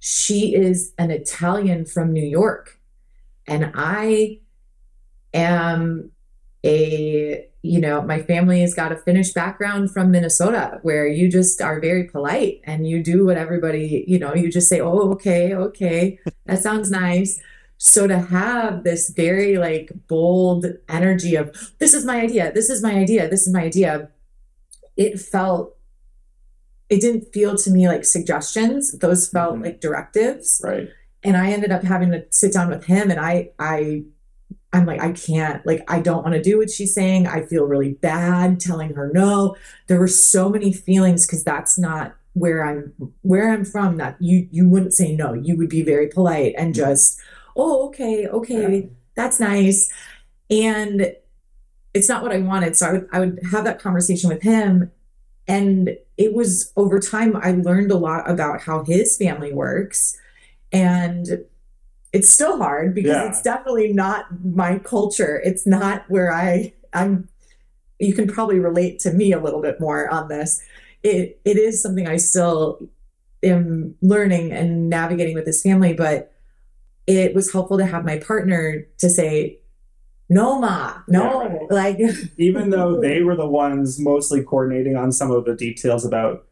she is an Italian from New York. And I am a you know my family has got a finnish background from minnesota where you just are very polite and you do what everybody you know you just say oh okay okay. That sounds nice. So to have this very like bold energy of this is my idea this is my idea this is my idea it felt it didn't feel to me like suggestions. Those felt Mhm. like directives. Right and I ended up having to sit down with him and I I I'm like I can't like I don't want to do what she's saying. I feel really bad telling her no. There were so many feelings cuz that's not where I'm where I'm from that you you wouldn't say no. You would be very polite and mm-hmm. just oh okay, okay. That's nice. And it's not what I wanted. So I would I would have that conversation with him and it was over time I learned a lot about how his family works and it's still hard because Yeah. it's definitely not my culture it's not where i i'm you can probably relate to me a little bit more on this it it is something i still am learning and navigating with this family but it was helpful to have my partner to say no ma no Yeah, right. like even though they were the ones mostly coordinating on some of the details about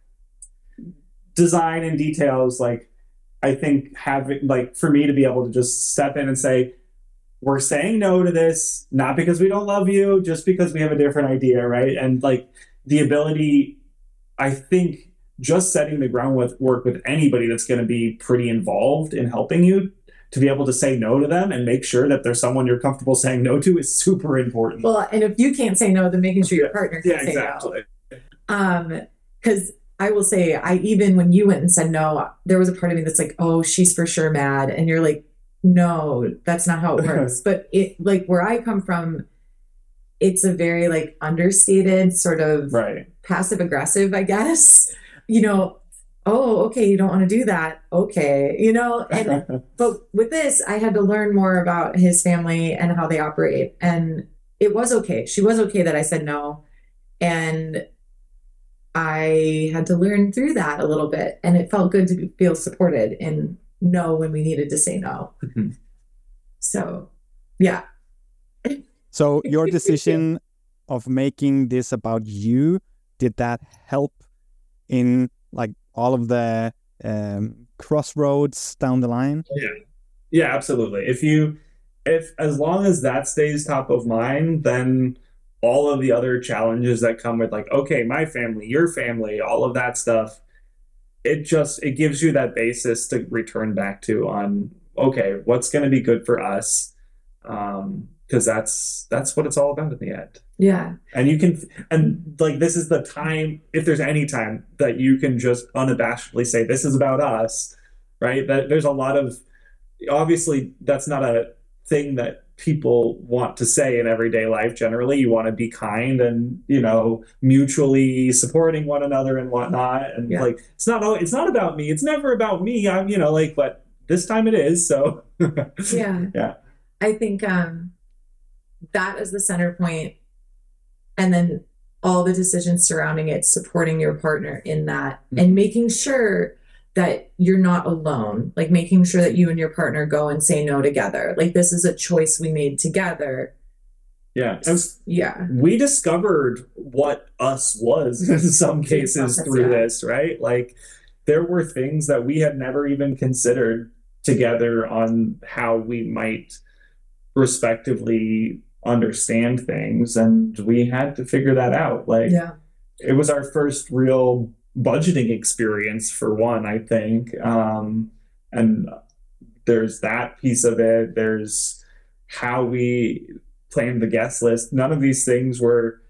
design and details like i think having like for me to be able to just step in and say we're saying no to this not because we don't love you just because we have a different idea right? And like the ability i think just setting the groundwork with anybody that's going to be pretty involved in helping you to be able to say no to them and make sure that there's someone you're comfortable saying no to is super important. Well and if you can't say no then making sure your partner can yeah say no. exactly. Um, because I will say, I even when you went and said no, there was a part of me that's like, oh, she's for sure mad, and you're like, no, that's not how it works. but it like where I come from, it's a very like understated sort of right passive aggressive, I guess. You know, oh, okay, you don't want to do that, okay, you know, and but with this, I had to learn more about his family and how they operate. And it was okay. She was okay that I said no. And I had to learn through that a little bit. And it felt good to be- feel supported and know when we needed to say no. Mhm. So, yeah. So your decision of making this about you did that help in like all of the um, crossroads down the line? Yeah. Yeah, absolutely. If you, if as long as that stays top of mind, then all of the other challenges that come with like, okay, my family, your family, all of that stuff, it just it gives you that basis to return back to on okay, what's going to be good for us, um, because that's that's what it's all about in the end. Yeah. And you can, and like, this is the time, if there's any time that you can just unabashedly say, this is about us, right? That there's a lot of, obviously, that's not a thing that people want to say in everyday life generally you want to be kind and you know mutually supporting one another and whatnot and Yeah. like it's not always it's not about me it's never about me i'm you know like but this time it is so yeah Yeah. i think um that is the center point and then all the decisions surrounding it supporting your partner in that and making sure that you're not alone. Like making sure that you and your partner go and say no together. Like this is a choice we made together. Yeah. And yeah. we discovered what us was in some cases through yeah. this right? Like there were things that we had never even considered together on how we might respectively understand things and we had to figure that out. Like yeah. it was our first real budgeting experience for one i think. Um, and there's that piece of it. There's how we planned the guest list. None of these things were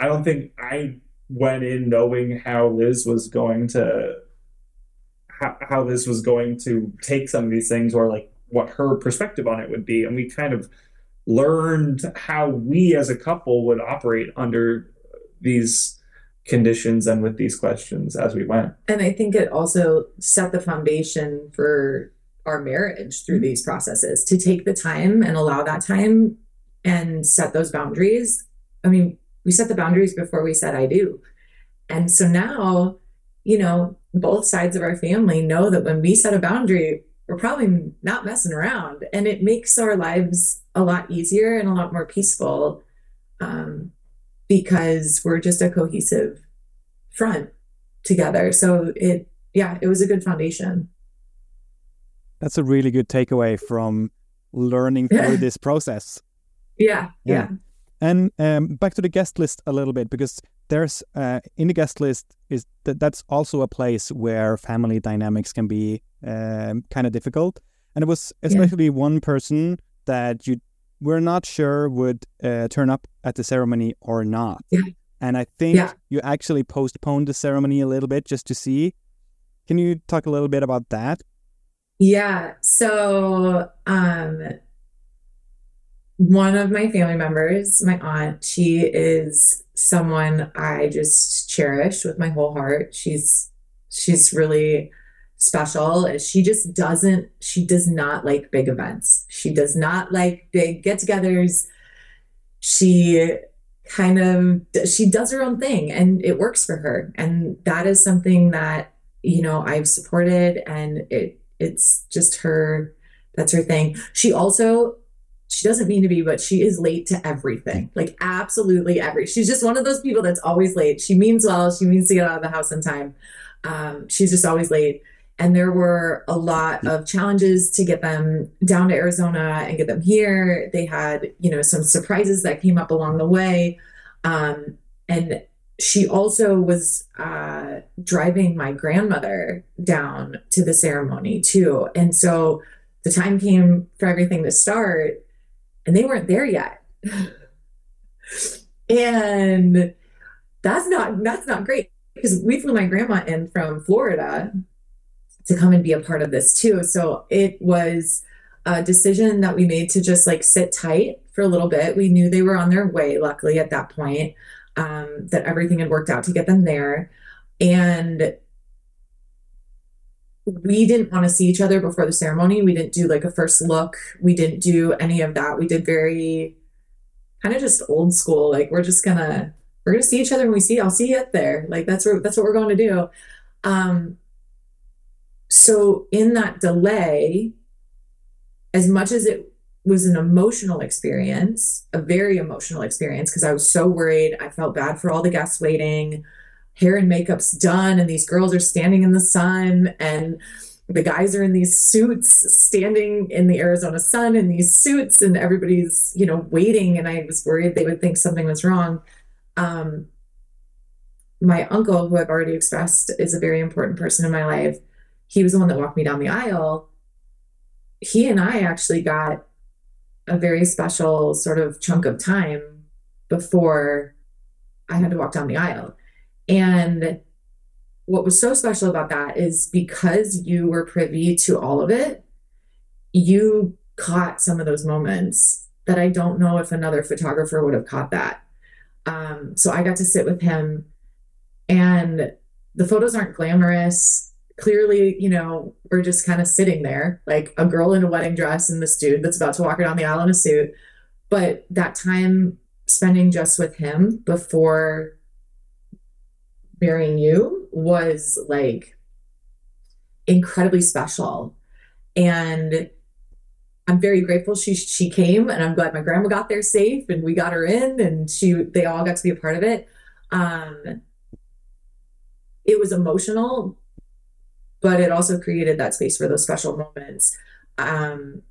i don't think i went in knowing how liz was going to how, how this was going to take some of these things or like what her perspective on it would be. And we kind of learned how we as a couple would operate under these conditions and with these questions as we went And I think it also set the foundation for our marriage through these processes to take the time and allow that time and set those boundaries. I mean, we set the boundaries before we said I do. And so now, you know, both sides of our family know that when we set a boundary, we're probably not messing around. And it makes our lives a lot easier and a lot more peaceful um, because we're just a cohesive front together. So it, yeah, it was a good foundation. That's a really good takeaway from learning through this process. Yeah, Yeah. yeah, And um, back to the guest list a little bit because there's uh, in the guest list is that that's also a place where family dynamics can be um, kind of difficult. And it was especially one person that you were not sure would uh, turn up at the ceremony or not. Yeah. And I think Yeah. you actually postponed the ceremony a little bit just to see. Can you talk a little bit about that? Yeah. So, um, one of my family members, my aunt, she is someone I just cherish with my whole heart. She's she's really special. She just doesn't she does not like big events. She does not like big get-togethers. She kind of she does her own thing and it works for her. And that is something that, you know, I've supported and it it's just her that's her thing. She also she doesn't mean to be, but she is late to everything. Like absolutely every. She's just one of those people that's always late. She means well. She means to get out of the house on time. Um, she's just always late. And there were a lot of challenges to get them down to Arizona and get them here. They had, you know, some surprises that came up along the way. Um, and she also was uh, driving my grandmother down to the ceremony too. And so the time came for everything to start and they weren't there yet. and that's not that's not great because we flew my grandma in from Florida to come and be a part of this too. So it was a decision that we made to just like sit tight for a little bit. We knew they were on their way, luckily at that point, um, that everything had worked out to get them there. And we didn't want to see each other before the ceremony. We didn't do like a first look. We didn't do any of that. We did very kind of just old school. Like we're just gonna we're gonna see each other when we see. I'll see you up there. Like that's where that's what we're going to do. Um, so in that delay, as much as it was an emotional experience, a very emotional experience, because I was so worried. I felt bad for all the guests waiting hair and makeup's done and these girls are standing in the sun and the guys are in these suits standing in the Arizona sun in these suits and everybody's you know waiting and I was worried they would think something was wrong um my uncle who I've already expressed is a very important person in my life he was the one that walked me down the aisle he and I actually got a very special sort of chunk of time before I had to walk down the aisle and what was so special about that is because you were privy to all of it, you caught some of those moments that I don't know if another photographer would have caught that. Um, so I got to sit with him, and the photos aren't glamorous. Clearly, you know, we're just kind of sitting there, like a girl in a wedding dress and this dude that's about to walk her down the aisle in a suit. But that time spending just with him before marrying you was like incredibly special. And I'm very grateful she she came and I'm glad my grandma got there safe and we got her in and she they all got to be a part of it. Um it was emotional, but it also created that space for those special moments. Um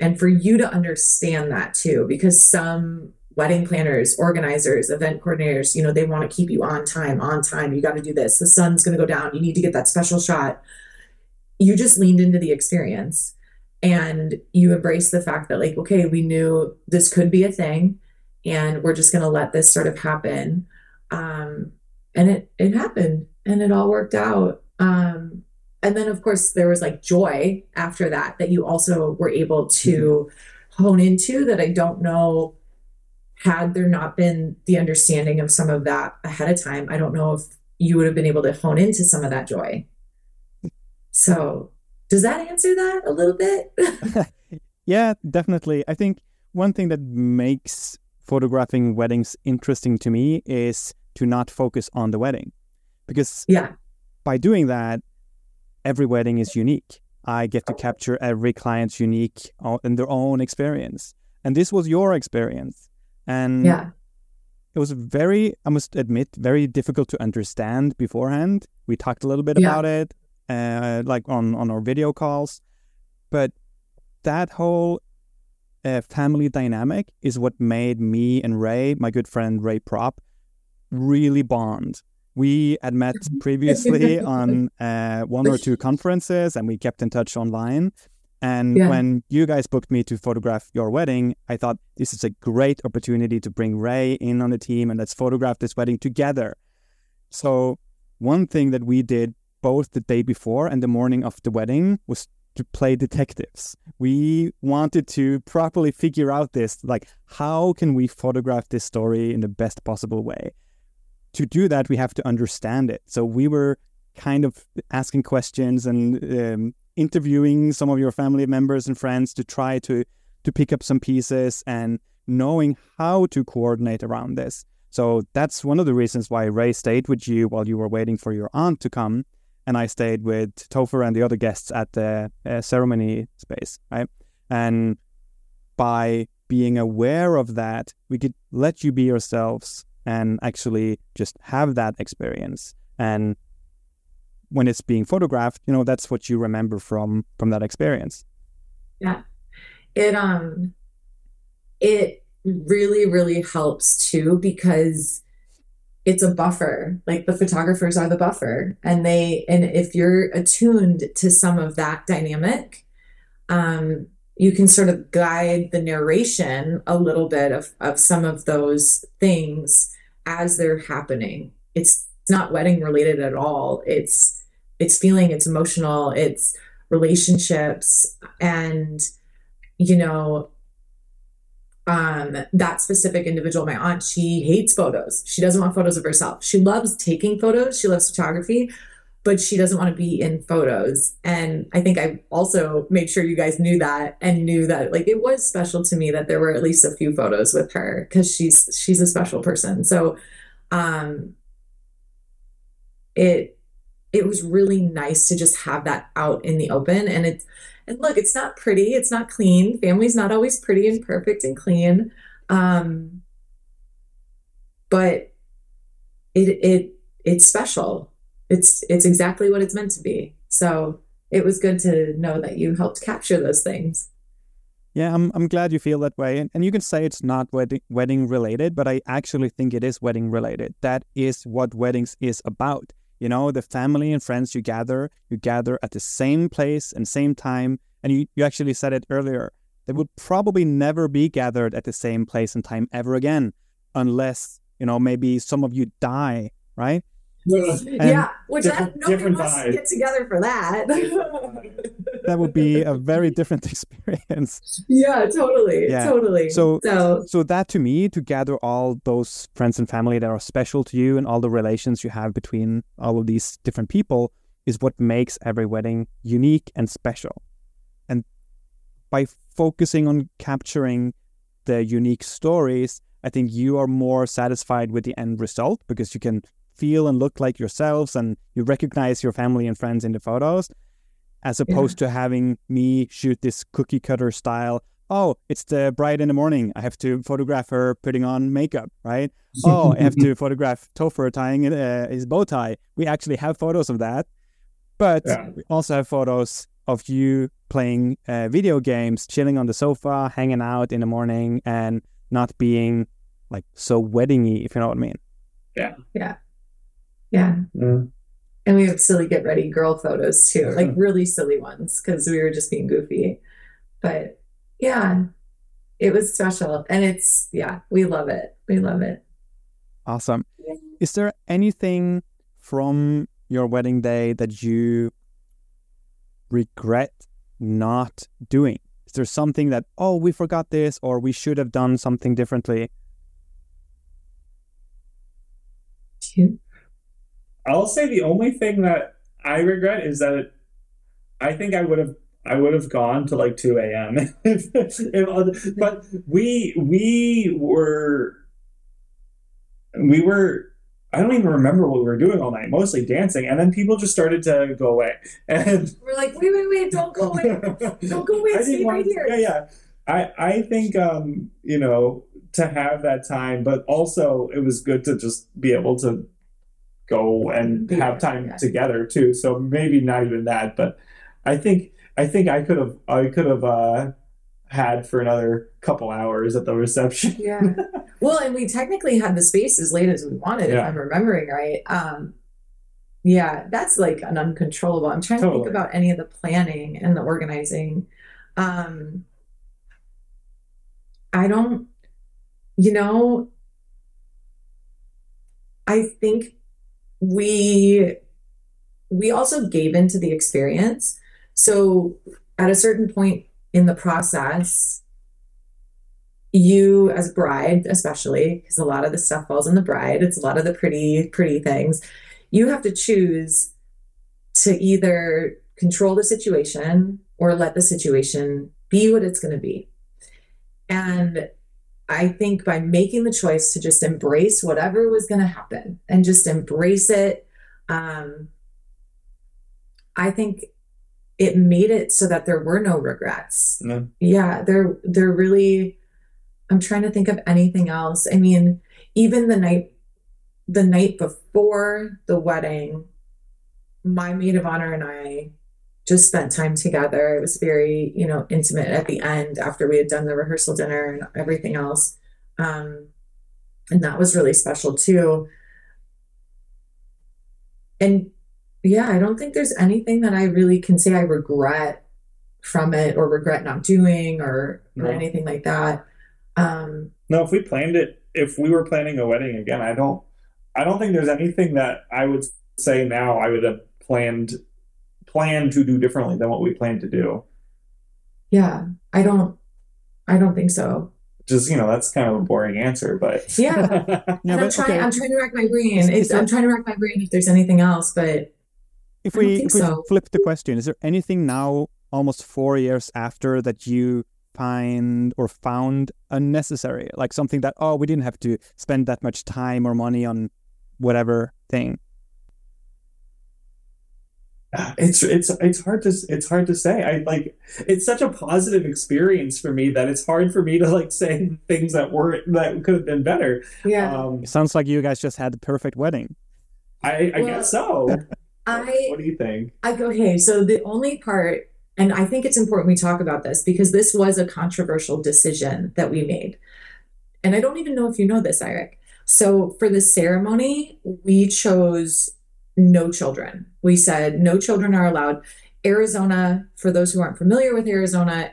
and for you to understand that too, because some wedding planners, organizers, event coordinators, you know, they want to keep you on time, on time. You got to do this. The sun's going to go down. You need to get that special shot. You just leaned into the experience and you embraced the fact that, like, okay, we knew this could be a thing and we're just going to let this sort of happen. Um, and it, it happened and it all worked out. Um, and then, of course, there was like joy after that that you also were able to mm-hmm. hone into that I don't know had there not been the understanding of some of that ahead of time, I don't know if you would have been able to hone into some of that joy. So, does that answer that a little bit? yeah, definitely. I think one thing that makes photographing weddings interesting to me is to not focus on the wedding. Because yeah. By doing that, every wedding is unique. I get to capture every client's unique in their own experience. And this was your experience. And yeah. it was very, I must admit, very difficult to understand beforehand. We talked a little bit yeah. about it, uh, like on, on our video calls. But that whole uh, family dynamic is what made me and Ray, my good friend Ray Prop, really bond. We had met previously on uh, one or two conferences and we kept in touch online. And yeah. when you guys booked me to photograph your wedding, I thought this is a great opportunity to bring Ray in on the team and let's photograph this wedding together. So, one thing that we did both the day before and the morning of the wedding was to play detectives. We wanted to properly figure out this like, how can we photograph this story in the best possible way? To do that, we have to understand it. So, we were kind of asking questions and um, interviewing some of your family members and friends to try to to pick up some pieces and knowing how to coordinate around this. So that's one of the reasons why Ray stayed with you while you were waiting for your aunt to come, and I stayed with Topher and the other guests at the uh, ceremony space, right? And by being aware of that, we could let you be yourselves and actually just have that experience and when it's being photographed, you know, that's what you remember from from that experience. Yeah. It um it really really helps too because it's a buffer like the photographers are the buffer and they and if you're attuned to some of that dynamic um you can sort of guide the narration a little bit of of some of those things as they're happening it's not wedding related at all it's it's feeling, it's emotional, it's relationships, and you know, um, that specific individual, my aunt, she hates photos. She doesn't want photos of herself. She loves taking photos. She loves photography, but she doesn't want to be in photos. And I think I also made sure you guys knew that and knew that like it was special to me that there were at least a few photos with her because she's she's a special person. So um it it was really nice to just have that out in the open. And it's, and look, it's not pretty, it's not clean. Family's not always pretty and perfect and clean. Um, but it, it, it's special. It's, it's exactly what it's meant to be. So it was good to know that you helped capture those things. Yeah, I'm I'm glad you feel that way. And, and you can say it's not wedding wedding related, but I actually think it is wedding related. That is what weddings is about. You know, the family and friends you gather, you gather at the same place and same time. And you, you actually said it earlier. They would probably never be gathered at the same place and time ever again, unless, you know, maybe some of you die, right? yeah, which different, I, nobody wants vibe. to get together for that. that would be a very different experience. Yeah, totally. Yeah. Totally. So- so So that to me, to gather all those friends and family that are special to you and all the relations you have between all of these different people is what makes every wedding unique and special. And by focusing on capturing the unique stories, I think you are more satisfied with the end result because you can feel and look like yourselves and you recognize your family and friends in the photos as opposed to having me shoot this cookie cutter style oh, it's the bride in the morning. I have to photograph her putting on makeup, right? Oh, I have to photograph Topher tying uh, his bow tie. We actually have photos of that, but Yeah. we also have photos of you playing uh, video games, chilling on the sofa, hanging out in the morning, and not being like so weddingy, if you know what I mean. Yeah. Yeah. Mm. And we have silly get ready girl photos too, like really silly ones because we were just being goofy. But yeah, it was special. And it's, yeah, we love it. We love it. Awesome. Is there anything from your wedding day that you regret not doing? Is there something that, oh, we forgot this or we should have done something differently? Cute. I'll say the only thing that I regret is that it, I think I would have I would have gone to like two a.m. if, if other- but we we were we were I don't even remember what we were doing all night. Mostly dancing, and then people just started to go away. And We're like, wait, wait, wait, don't go away. Don't go away. I Stay right here. Yeah, yeah. I I think um you know to have that time, but also it was good to just be able to go and have time yeah. together too. So maybe not even that, but I think I think I could have I could have uh had for another couple hours at the reception. Yeah. Well, and we technically had the space as late as we wanted, if I'm remembering right. Um, yeah, that's like an uncontrollable. I'm trying to think about any of the planning and the organizing. Um, I don't, you know, I think we we also gave into the experience. So at a certain point in the process, you as bride especially because a lot of the stuff falls on the bride it's a lot of the pretty pretty things you have to choose to either control the situation or let the situation be what it's going to be and i think by making the choice to just embrace whatever was going to happen and just embrace it um, i think it made it so that there were no regrets Yeah. yeah they're they're really i'm trying to think of anything else i mean even the night the night before the wedding my maid of honor and i just spent time together. It was very you know intimate at the end after we had done the rehearsal dinner and everything else. Um and that was really special too. And yeah i don't think there's anything that i really can say i regret from it or regret not doing or, or anything like that. Um No, if we planned it, if we were planning a wedding again, I don't, I don't think there's anything that I would say now I would have planned, planned to do differently than what we plan to do. yeah i don't i don't think so Just you know, that's kind of a boring answer, but yeah Yeah, and I'm trying. okay. I'm trying to rack my brain. Is- It's, is I'm trying to rack my brain if there's anything else. But If we if we so. flip the question, is there anything now, almost four years after, that you find or found unnecessary? Like something that oh, we didn't have to spend that much time or money on whatever thing. It's it's it's hard to it's hard to say. I like it's such a positive experience for me that it's hard for me to like say things that weren't that could have been better. yeah, Um, It sounds like you guys just had the perfect wedding. I, I Well, guess so. I What do you think? I go. Okay, so the only part, and I think it's important we talk about this because this was a controversial decision that we made, and I don't even know if you know this, Eric. So for the ceremony, we chose no children. We said no children are allowed. Arizona, for those who aren't familiar with Arizona,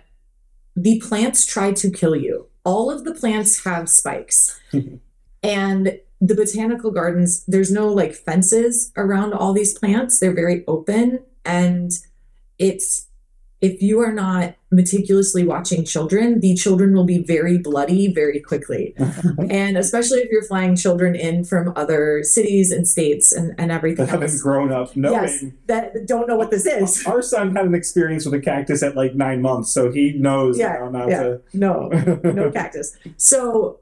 the plants try to kill you. All of the plants have spikes. and the botanical gardens, there's no like fences around all these plants. They're very open and it's if you are not meticulously watching children, the children will be very bloody very quickly. and especially if you're flying children in from other cities and states and, and everything That haven't grown up knowing. Yes, that don't know what this is. Our son had an experience with a cactus at like nine months, so he knows Yeah, not yeah. No, no cactus. So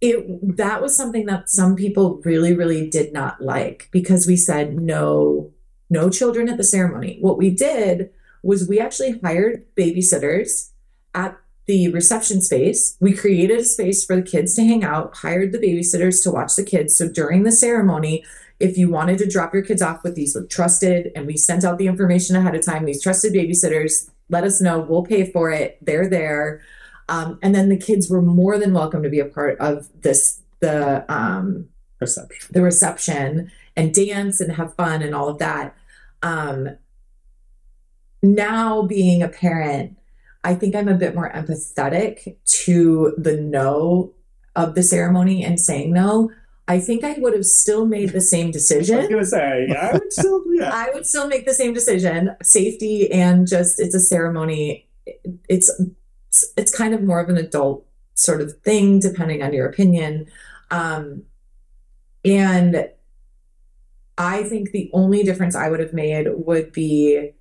it that was something that some people really, really did not like because we said no, no children at the ceremony. What we did was we actually hired babysitters at the reception space. We created a space for the kids to hang out, hired the babysitters to watch the kids. So during the ceremony, if you wanted to drop your kids off with these trusted, and we sent out the information ahead of time, these trusted babysitters, let us know. We'll pay for it. They're there. Um, and then the kids were more than welcome to be a part of this, the um, Perception. the reception and dance and have fun and all of that. Um, now being a parent, I think I'm a bit more empathetic to the no of the ceremony and saying no. I think I would have still made the same I was decision. gonna say, I would still, yeah. I would still make the same decision. Safety and just it's a ceremony. It's it's, it's kind of more of an adult sort of thing, depending on your opinion. Um, and I think the only difference I would have made would be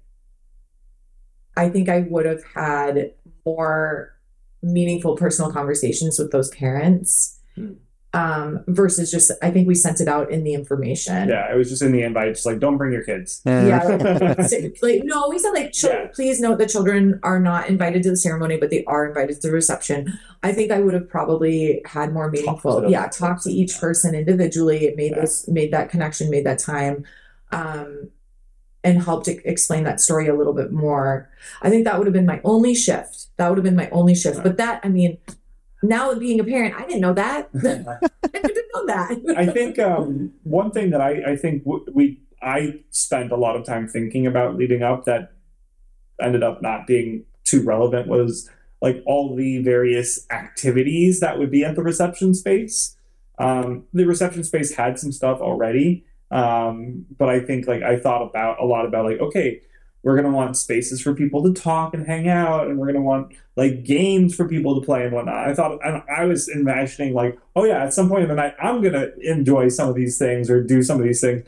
I think I would have had more meaningful personal conversations with those parents. Hmm. Um, versus just I think we sent it out in the information. Yeah, it was just in the invite, just like don't bring your kids. Yeah, like, so, like, no, we said like, chil- Yeah. please note that children are not invited to the ceremony, but they are invited to the reception. I think I would have probably had more meaningful, them. yeah, talk to each person individually. It made Yeah. this, made that connection, made that time, um, and helped explain that story a little bit more. I think that would have been my only shift. That would have been my only shift. But that, I mean, now being a parent, I didn't know that. I didn't know that. I think um, one thing that I, I think w- we I spent a lot of time thinking about leading up that ended up not being too relevant was like all the various activities that would be at the reception space. Um, the reception space had some stuff already, um, but I think like I thought about a lot about like okay, we're gonna want spaces for people to talk and hang out, and we're gonna want like games for people to play and whatnot. I thought I, I was imagining like, oh yeah, at some point in the night, I'm gonna enjoy some of these things or do some of these things.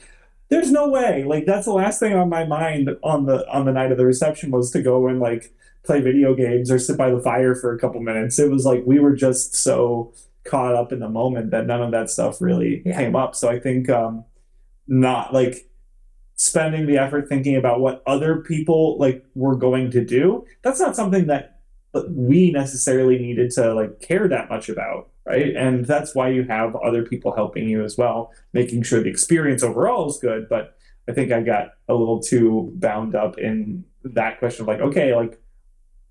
There's no way. Like that's the last thing on my mind on the on the night of the reception was to go and like play video games or sit by the fire for a couple minutes. It was like we were just so caught up in the moment that none of that stuff really Yeah. came up. So I think um not like spending the effort thinking about what other people like were going to do that's not something that we necessarily needed to like care that much about right? And that's why you have other people helping you as well making sure the experience overall is good. But i think i got a little too bound up in that question of like okay like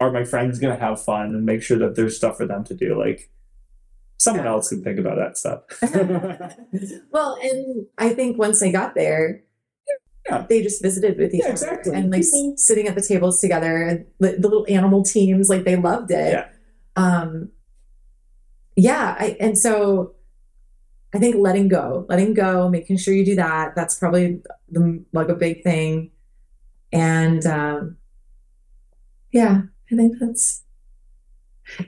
are my friends going to have fun and make sure that there's stuff for them to do? Like someone else can think about that stuff well, and I think once they got there, Yeah. they just visited with each Yeah, other and like People- sitting at the tables together and the, the little animal teams, like they loved it. Yeah. Um, yeah. I, and so I think letting go, letting go, making sure you do that. That's probably the, like a big thing. And, um, yeah, I think that's,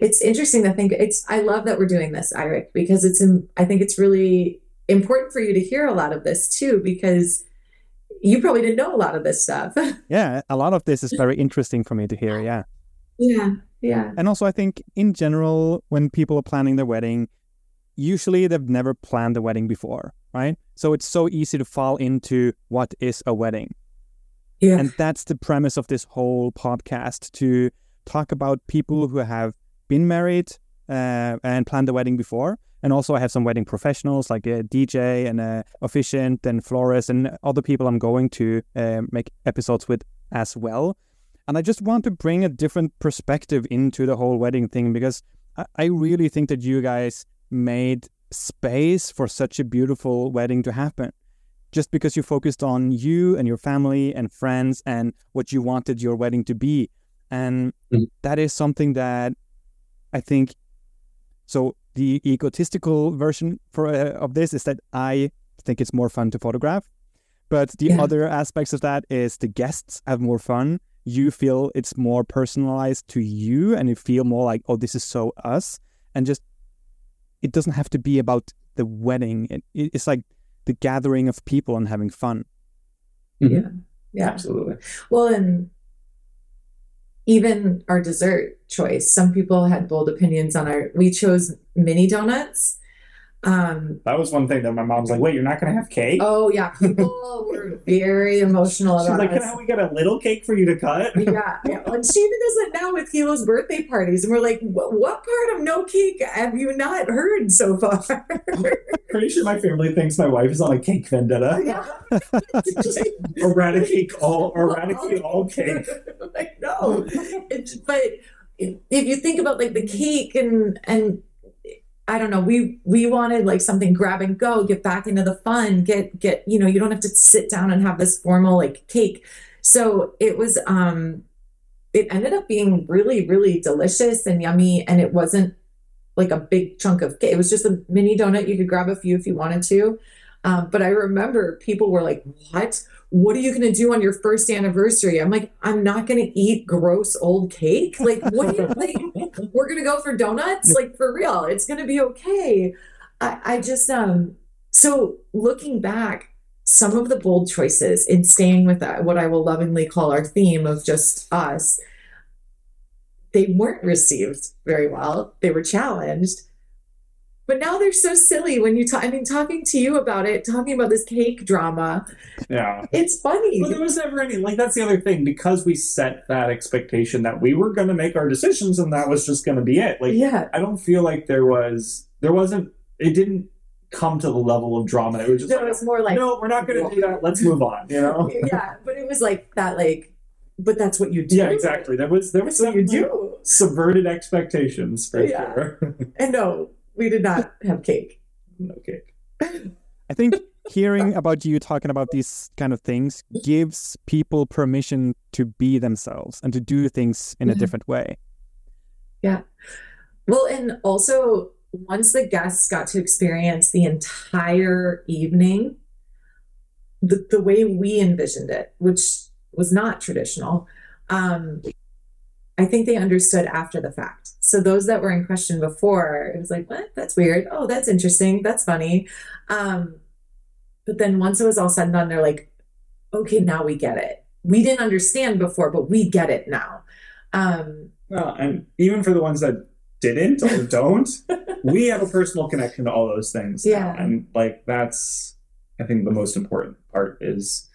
it's interesting to think it's, I love that we're doing this, Eric, because it's, I think it's really important for you to hear a lot of this too, because you probably didn't know a lot of this stuff. Yeah, a lot of this is very interesting for me to hear. Yeah. yeah. Yeah. And also, I think in general, when people are planning their wedding, usually they've never planned a wedding before, right? So it's so easy to fall into what is a wedding. Yeah. And that's the premise of this whole podcast to talk about people who have been married uh, and planned a wedding before. And also, I have some wedding professionals like a DJ and a officiant and florist and other people I'm going to uh, make episodes with as well. And I just want to bring a different perspective into the whole wedding thing because I, I really think that you guys made space for such a beautiful wedding to happen just because you focused on you and your family and friends and what you wanted your wedding to be. And Mhm. that is something that I think so the egotistical version for uh, of this is that I think it's more fun to photograph. But the Yeah. other aspects of that is the guests have more fun. you feel it's more personalized to you and you feel more like, oh, this is so us. And just, it doesn't have to be about the wedding. It, it's like the gathering of people and having fun. Yeah. Yeah. Absolutely. Well, and even our dessert choice, some people had bold opinions on our, we chose mini donuts um, that was one thing that my mom's like, "Wait, you're not going to have cake?" Oh yeah, people were very emotional She's about like, us. "Can we get a little cake for you to cut?" yeah, yeah. And she even does it now with Hilo's birthday parties, and we're like, "What part of no cake have you not heard so far?" Pretty sure my family thinks my wife is on a cake vendetta. Yeah, just eradicate all, eradicate all cake. like no, it's, but if you think about like the cake and and I don't know. We we wanted like something grab and go, get back into the fun, get get you know, you don't have to sit down and have this formal like cake. So it was um it ended up being really really delicious and yummy and it wasn't like a big chunk of cake. It was just a mini donut. You could grab a few if you wanted to. Um, but I remember people were like, "What? What are you going to do on your first anniversary?" I'm like, "I'm not going to eat gross old cake. Like, what? Do you, like, we're going to go for donuts? Like, for real? It's going to be okay." I, I just um. So looking back, some of the bold choices in staying with that, what I will lovingly call our theme of just us, they weren't received very well. They were challenged but now they're so silly when you talk. I mean, talking to you about it, talking about this cake drama. Yeah. It's funny. But there was never any, like, that's the other thing, because we set that expectation that we were going to make our decisions and that was just going to be it. Like, yeah. I don't feel like there was, there wasn't, it didn't come to the level of drama. It was just, no, like, it was more like, no, we're not going to do that. Let's move on, you know? yeah. But it was like that, like, but that's what you do. Yeah, exactly. There was, there was That's what you do. subverted expectations for Yeah. sure. And no, we did not have cake. okay. I think hearing about you talking about these kind of things gives people permission to be themselves and to do things in a Mhm. different way. Yeah. Well, and also once the guests got to experience the entire evening, the, the way we envisioned it, which was not traditional, um, I think they understood after the fact. So those that were in question before, it was like, what? That's weird. Oh, that's interesting. That's funny. Um, but then once it was all said and done, they're like, okay, now we get it. We didn't understand before, but we get it now. Um, Well, and even for the ones that didn't or don't, we have a personal connection to all those things. now. Yeah. And like that's I think the most important part is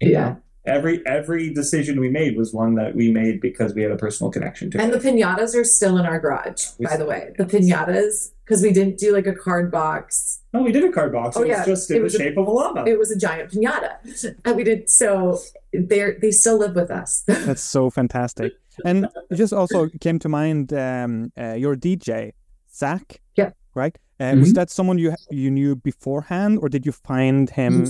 yeah. Every every decision we made was one that we made because we had a personal connection to And the pinatas are still in our garage, We by the way. The pinatas, because we didn't do like a card box. No, we did a card box. Oh, it was yeah. just It in was the a- shape of a llama. It was a giant pinata. And we did so they're they still live with us. That's so fantastic. And it just also came to mind um, uh, your DJ, Zach. Yeah. Right? Uh, Was Mhm. that someone you you knew beforehand, or did you find him?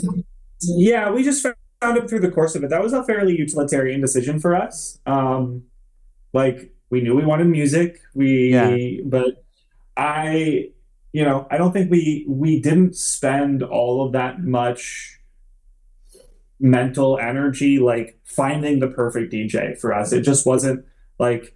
Yeah, we just found him through the course of it. That was a fairly utilitarian decision for us. Um, like we knew we wanted music. We, Yeah. but I, you know, I don't think we we didn't spend all of that much mental energy like finding the perfect DJ for us. It just wasn't like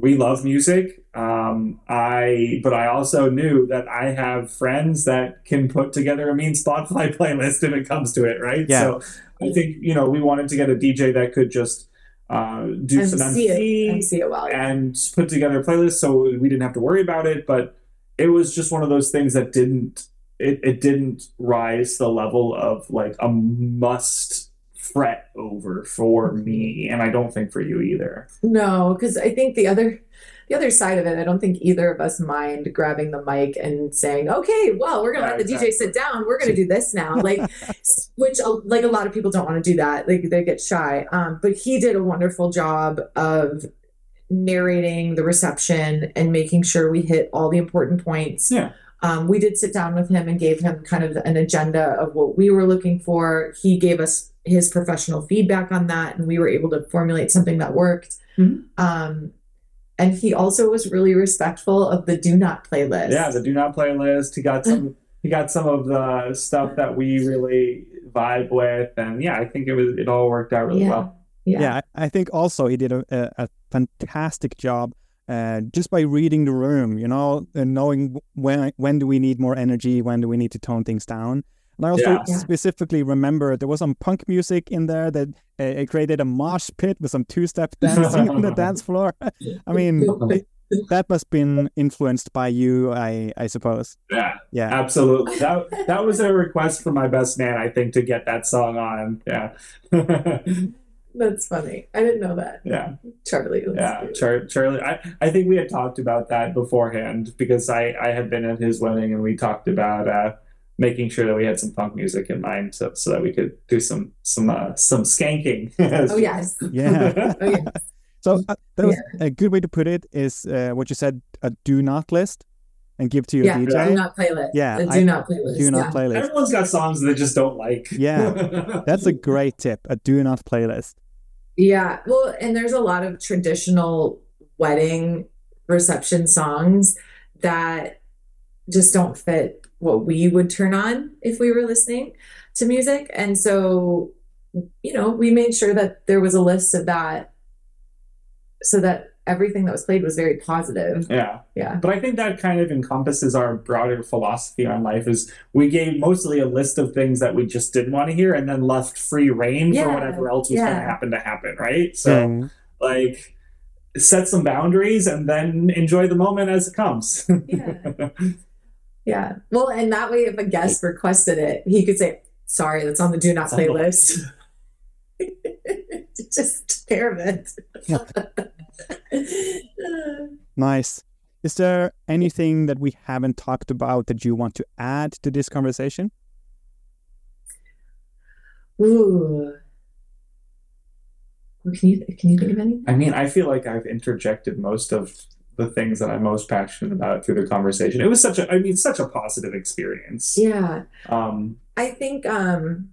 we love music. Um, I, but I also knew that I have friends that can put together a mean Spotify playlist if it comes to it, right? Yeah. So I think you know we wanted to get a DJ that could just uh, do some MC it, MC MC it well. yeah. and put together a playlist, so we didn't have to worry about it. But it was just one of those things that didn't it, it didn't rise to the level of like a must fret over for me, and I don't think for you either. No, because I think the other the other side of it, I don't think either of us mind grabbing the mic and saying, "Okay, well, we're gonna Yeah, let the exactly. DJ sit down. We're gonna do this now." Like, which uh, like a lot of people don't want to do that. Like they get shy. Um, but he did a wonderful job of narrating the reception and making sure we hit all the important points. Yeah. Um, we did sit down with him and gave him kind of an agenda of what we were looking for. He gave us his professional feedback on that, and we were able to formulate something that worked. Mhm. Um, and he also was really respectful of the do not playlist. Yeah, the do not playlist. He got some. he got some of the stuff that we really vibe with, and yeah, I think it was it all worked out really Yeah. well. Yeah. yeah I, I think also he did a, a, a fantastic job uh, just by reading the room, you know, and knowing when when do we need more energy, when do we need to tone things down. And I also Yeah. Specifically remember there was some punk music in there that uh, it created a mosh pit with some two-step dancing on the dance floor. I mean, it- that must have been influenced by you, I I suppose. Yeah, Yeah, absolutely. That that was a request from my best man, I think, to get that song on. Yeah. That's funny. I didn't know that. yeah. Charlie. was Yeah. Char- Charlie. I, I think we had talked about that beforehand because I, I had been at his wedding and we talked about uh, making sure that we had some punk music in mind so, so that we could do some some uh, some skanking. Oh yes. yeah. Oh yeah. So uh, that was a good way to put it is uh, what you said: a do not list, and give to your Yeah. DJ. Do not playlist. Yeah, The I- do not playlist. do not yeah. playlist. Everyone's got songs that they just don't like. Yeah. That's a great tip. A do not playlist. Yeah. Well, and there's a lot of traditional wedding reception songs that just don't fit what we would turn on if we were listening to music. And so, you know, we made sure that there was a list of that so that everything that was played was very positive. yeah. Yeah. But I think that kind of encompasses our broader philosophy on life is we gave mostly a list of things that we just didn't want to hear and then left free reign Yeah, for whatever else was going to happen to happen, right? So Um, like set some boundaries and then enjoy the moment as it comes. Yeah. Yeah. Well, and that way, if a guest requested it, he could say, sorry, that's on the do not It's on playlist. Just take care of it. nice. Is there anything that we haven't talked about that you want to add to this conversation? Ooh. Well, Can you can you think of anything? I mean, I feel like I've interjected most of the things that I'm most passionate about through the conversation. It was such a I mean, such a positive experience. Yeah. Um I think um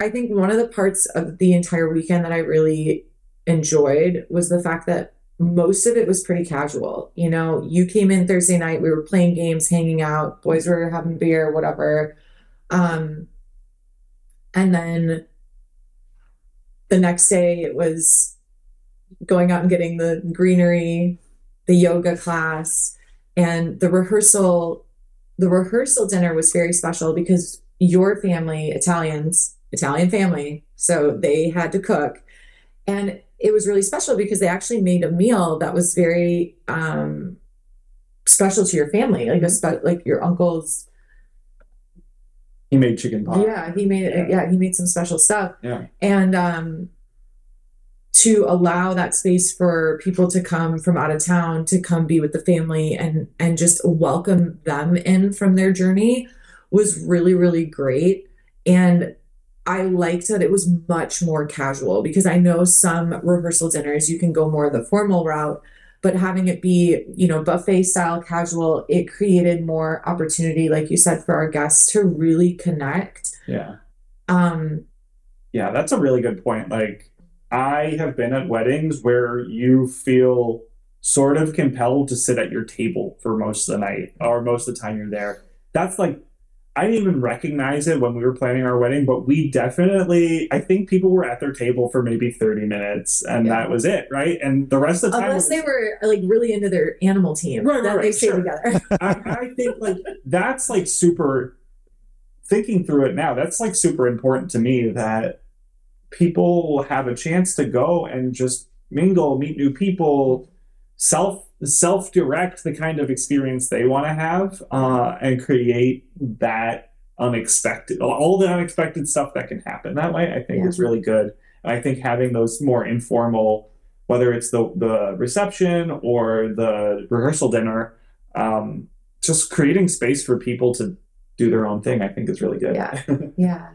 I think one of the parts of the entire weekend that I really enjoyed was the fact that most of it was pretty casual. You know, you came in Thursday night, we were playing games, hanging out, boys were having beer, whatever. Um and then the next day it was going out and getting the greenery, the yoga class, and the rehearsal the rehearsal dinner was very special because your family, Italians, Italian family, so they had to cook. And it was really special because they actually made a meal that was very um, special to your family, like a spe- like your uncle's. he made chicken pot. Yeah, he made Yeah. yeah, he made some special stuff. Yeah. And um, to allow that space for people to come from out of town to come be with the family and and just welcome them in from their journey was really really great and I liked that it was much more casual because I know some rehearsal dinners you can go more the formal route but having it be you know buffet style casual it created more opportunity like you said for our guests to really connect Yeah. um Yeah, that's a really good point. Like, I have been at weddings where you feel sort of compelled to sit at your table for most of the night or most of the time you're there. That's like, I didn't even recognize it when we were planning our wedding, but we definitely, I think people were at their table for maybe 30 minutes and Yeah. that was it, right? And the rest of the time, Unless it they were like really into their animal team Right, right, that they right, stay sure. together. I, I think like that's like super thinking through it now that's like super important to me that people have a chance to go and just mingle meet new people self self direct the kind of experience they want to have uh, and create that unexpected all the unexpected stuff that can happen that way i think Yeah. is really good and i think having those more informal whether it's the the reception or the rehearsal dinner um, just creating space for people to do their own thing i think is really good Yeah. Yeah.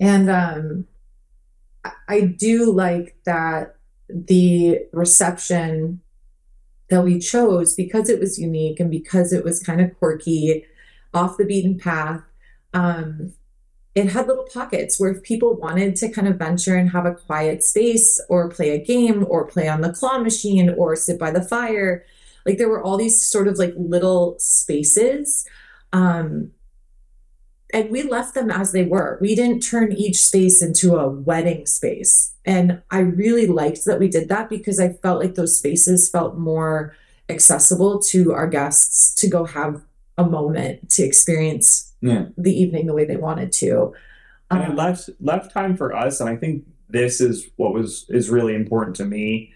And um I- I do like that the reception that we chose because it was unique and because it was kind of quirky, off the beaten path. Um it had little pockets where if people wanted to kind of venture and have a quiet space or play a game or play on the claw machine or sit by the fire, like there were all these sort of like little spaces. Um, and we left them as they were. We didn't turn each space into a wedding space. And I really liked that we did that because I felt like those spaces felt more accessible to our guests to go have a moment to experience Yeah. the evening the way they wanted to. and it Um, left left time for us and i think this is what was is really important to me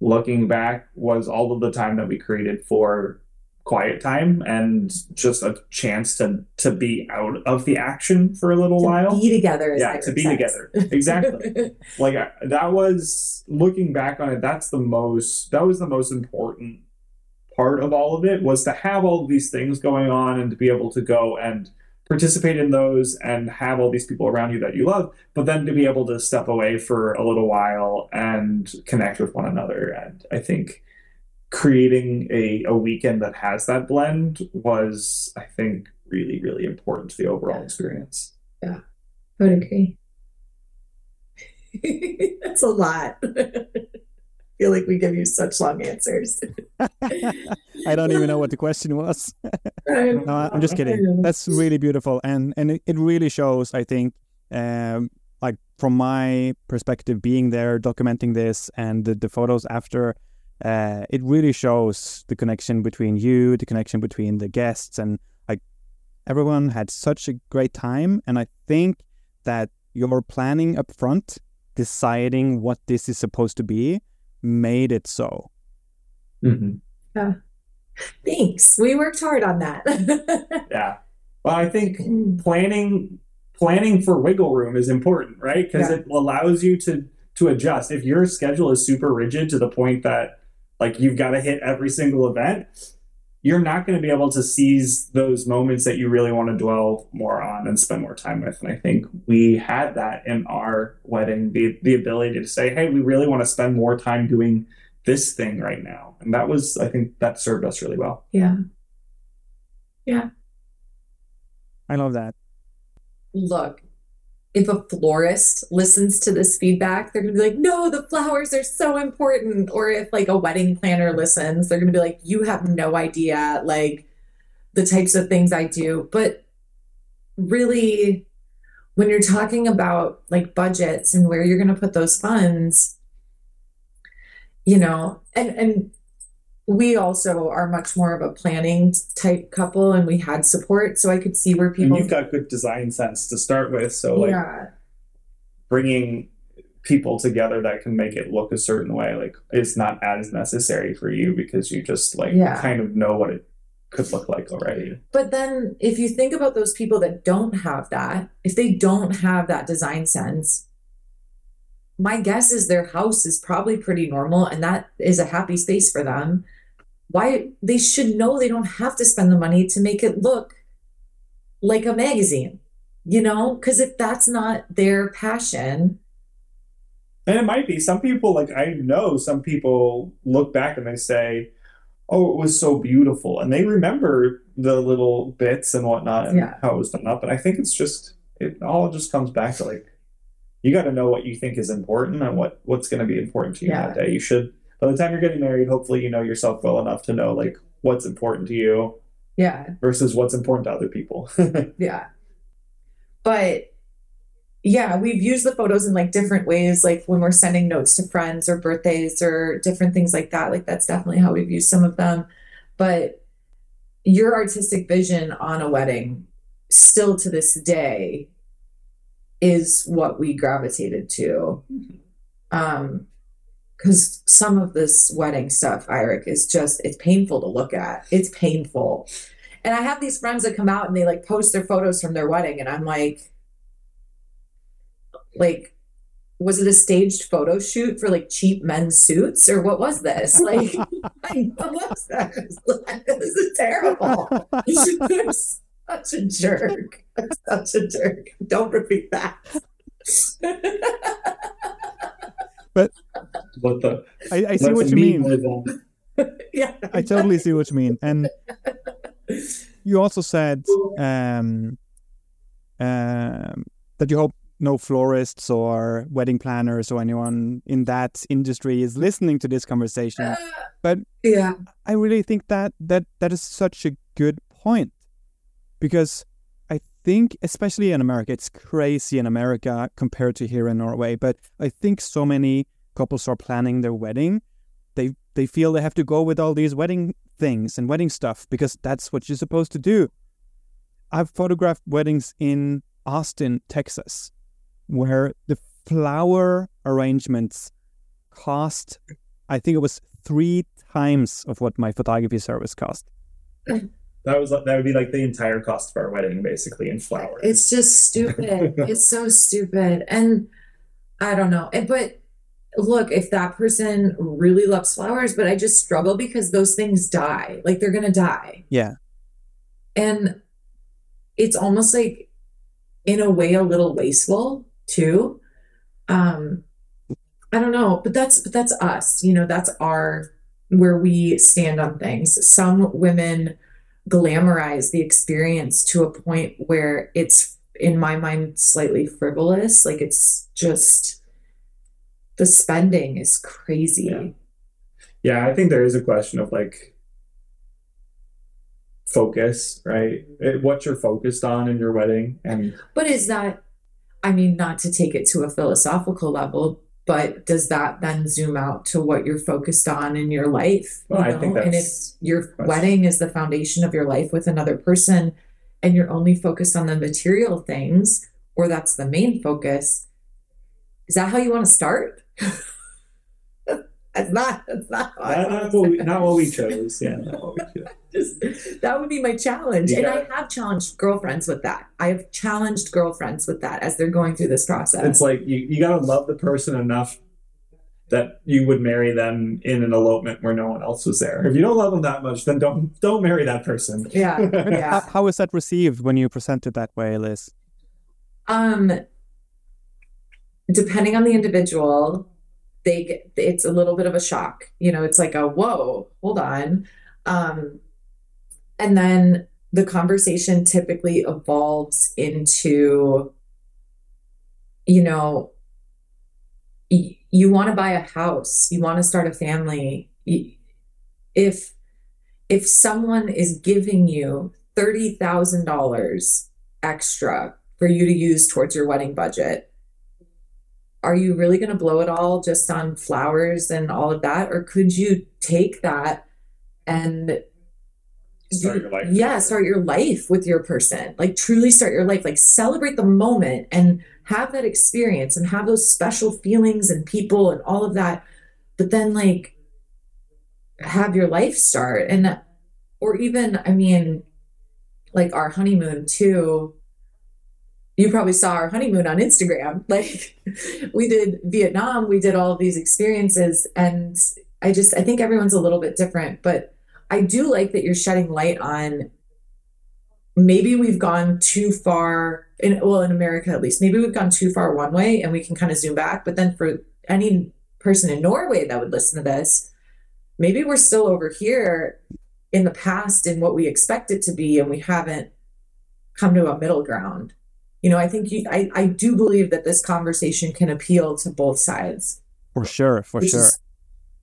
looking back was all of the time that we created for quiet time and just a chance to to be out of the action for a little while. to while be together. yeah to be together exactly like I- that was looking back on it that's the most that was the most important part of all of it was to have all of these things going on and to be able to go and participate in those and have all these people around you that you love but then to be able to step away for a little while and connect with one another and i think creating a, a weekend that has that blend was i think really really important to the overall experience. Yeah. I would agree. That's a lot. I feel like we give you such long answers. I don't even know what the question was. No, I'm just kidding. That's really beautiful, and and it, it really shows. I think, um, like from my perspective, being there, documenting this, and the, the photos after, uh, it really shows the connection between you, the connection between the guests, and like everyone had such a great time. And I think that your planning up front, deciding what this is supposed to be, made it so. Mhm. Thanks. We worked hard on that. Yeah. Well, I think planning planning for wiggle room is important, right? Because Yeah. it allows you to to adjust. If your schedule is super rigid to the point that like you've got to hit every single event, you're not going to be able to seize those moments that you really want to dwell more on and spend more time with. And I think we had that in our wedding, the the ability to say, "Hey, we really want to spend more time doing this thing right now." And that was I think that served us really well. yeah. Yeah. I love that. Look, if a florist listens to this feedback, they're going to be like, no, the flowers are so important. Or if like a wedding planner listens, they're going to be like, you have no idea, like the types of things I do. But really, when you're talking about like budgets and where you're going to put those funds, you know, and, and, we also are much more of a planning type couple and we had support so i could see where people And you've got good design sense to start with. So like yeah bringing people together that can make it look a certain way, like is not as necessary for you because you just like Yeah. kind of know what it could look like already. But then if you think about those people that don't have that, if they don't have that design sense, my guess is their house is probably pretty normal and that is a happy space for them. Why they should know they don't have to spend the money to make it look like a magazine, you know? Because if that's not their passion, And it might be some people like I know some people look back and they say, "Oh, it was so beautiful," and they remember the little bits and whatnot and Yeah. how it was done up. And I think it's just it all just comes back to like you got to know what you think is important and what what's going to be important to you Yeah. that day. You should by the time you're getting married, hopefully you know yourself well enough to know like what's important to you yeah, versus what's important to other people. Yeah. But yeah, we've used the photos in like different ways, like when we're sending notes to friends or birthdays or different things like that. Like that's definitely how we've used some of them. But your artistic vision on a wedding, still to this day, is what we gravitated to. Um, because some of this wedding stuff, Eric, is just it's painful to look at. It's painful. And I have these friends that come out and they like post their photos from their wedding, and I'm like, like, was it a staged photo shoot for like cheap men's suits, or what was this? Like, like, what was this? this is terrible. I'm such a jerk. I'm such a jerk. Don't repeat that. What the I, I see what you mean. yeah. I totally see what you mean. And you also said um, um, that you hope no florists or wedding planners or anyone in that industry is listening to this conversation. But yeah. I really think that that that is such a good point because think, especially in America, it's crazy in America compared to here in Norway. But I think so many couples are planning their wedding. They they feel they have to go with all these wedding things and wedding stuff because that's what you're supposed to do. I've photographed weddings in Austin, Texas, where the flower arrangements cost, I think it was three times of what my photography service cost. That was that would be like the entire cost of our wedding, basically, in flowers. It's just stupid. it's so stupid. And I don't know. But look, if that person really loves flowers, but I just struggle because those things die. Like they're gonna die. Yeah. And it's almost like in a way a little wasteful too. Um I don't know, but that's but that's us. You know, that's our where we stand on things. Some women glamorize the experience to a point where it's in my mind slightly frivolous. Like it's just the spending is crazy. Yeah. yeah i think there is a question of like focus right? It, what you're focused on in your wedding and but is that i mean not to take it to a philosophical level but does that then zoom out to what you're focused on in your life well, you know? I think and if your wedding is the foundation of your life with another person and you're only focused on the material things or that's the main focus is that how you want to start that's not that's not, not, not, what we, not what we chose yeah not what we chose. Just, that would be my challenge. and I have challenged girlfriends with that. I have challenged girlfriends with that as they're going through this process. It's like you, you got to love the person enough that you would marry them in an elopement where no one else was there. If you don't love them that much, then don't don't marry that person. Yeah. yeah. how, how was that received when you presented that way, Liz? Um, depending on the individual, they get it's a little bit of a shock. You know, it's like a whoa, hold on. Um, and then the conversation typically evolves into, you know, y- you want to buy a house, you want to start a family. If if someone is giving you thirty thousand dollars extra for you to use towards your wedding budget, are you really going to blow it all just on flowers and all of that, or could you take that and start your life. Yeah, start your life with your person. Like truly start your life. Like celebrate the moment and have that experience and have those special feelings and people and all of that. But then like have your life start and or even I mean like our honeymoon too. You probably saw our honeymoon on Instagram. Like we did Vietnam, we did all of these experiences and I just I think everyone's a little bit different, but I do like that you're shedding light on maybe we've gone too far in well in America at least maybe we've gone too far one way and we can kind of zoom back but then for any person in Norway that would listen to this maybe we're still over here in the past in what we expect it to be and we haven't come to a middle ground you know I think you, I I do believe that this conversation can appeal to both sides for sure for sure is,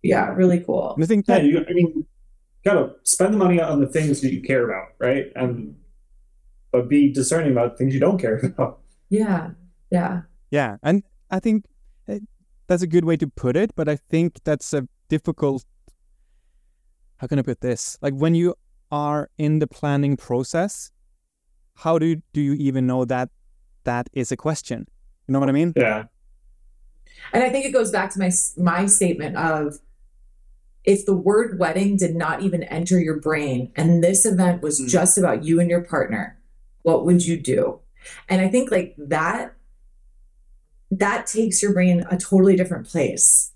yeah really cool I think that yeah, you, I mean gotta spend the money on the things that you care about, right? And but be discerning about things you don't care about. Yeah, yeah, yeah. And I think eh, that's a good way to put it. But I think that's a difficult. How can I put this? Like when you are in the planning process, how do do you even know that that is a question? You know what I mean? Yeah. And I think it goes back to my my statement of if the word wedding did not even enter your brain and this event was mm. just about you and your partner, what would you do? And I think like that that takes your brain a totally different place.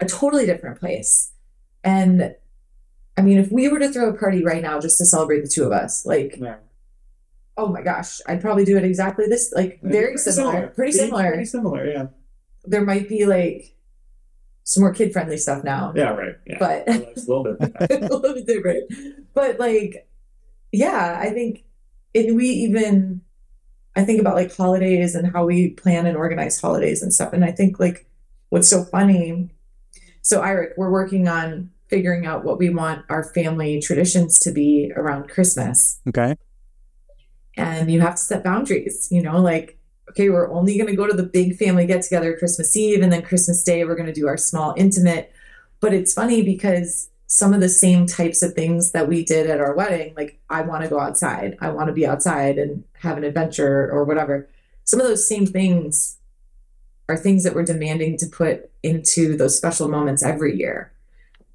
A totally different place. And I mean, if we were to throw a party right now just to celebrate the two of us, like yeah. Oh my gosh, I'd probably do it exactly this like very pretty similar, similar. Pretty similar. Pretty similar, yeah. There might be like some more kid friendly stuff now. Yeah, right. Yeah. But it's a little bit a little bit different. But like, yeah, I think and we even I think about like holidays and how we plan and organize holidays and stuff. And I think like what's so funny. So Eirik, we're working on figuring out what we want our family traditions to be around Christmas. Okay. And you have to set boundaries, you know, like, okay, we're only going to go to the big family get together Christmas Eve and then Christmas Day, we're going to do our small intimate. But it's funny because some of the same types of things that we did at our wedding, like, I want to go outside, I want to be outside and have an adventure or whatever. Some of those same things are things that we're demanding to put into those special moments every year.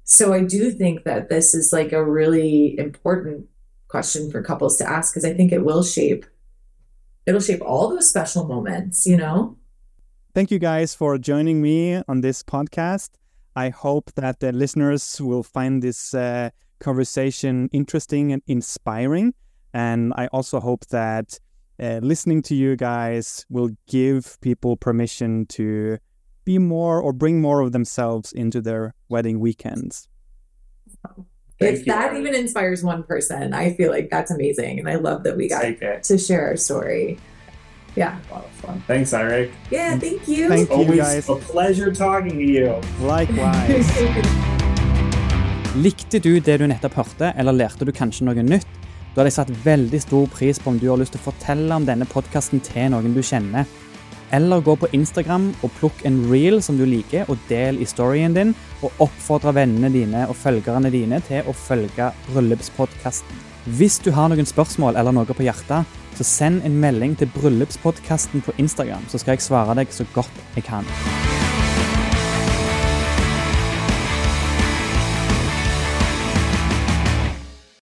So I do think that this is like a really important question for couples to ask because I think it will shape it'll shape all those special moments, you know? Thank you guys for joining me on this podcast. I hope that the listeners will find this uh, conversation interesting and inspiring. And I also hope that uh, listening to you guys will give people permission to be more or bring more of themselves into their wedding weekends. Thank if you, that even inspires one person, I feel like that's amazing. And I love that we got to share our story. Yeah. A lot of fun. Thanks, Eric. Yeah, thank you. Thank you, Always guys. a pleasure talking to you. Likewise. Likte du det du nettopp hørte, eller lærte du kanskje noe nytt? Da hadde jeg satt veldig stor pris på om du har lyst til å fortelle om denne podkasten til noen du kjenner. Eller gå på Instagram og plukk en reel som du liker, og del i storyen din. Og oppfordre vennene dine og følgerne dine til å følge bryllupspodkasten. Hvis du har noen spørsmål eller noe på hjertet, så send en melding til bryllupspodkasten på Instagram, så skal jeg svare deg så godt jeg kan.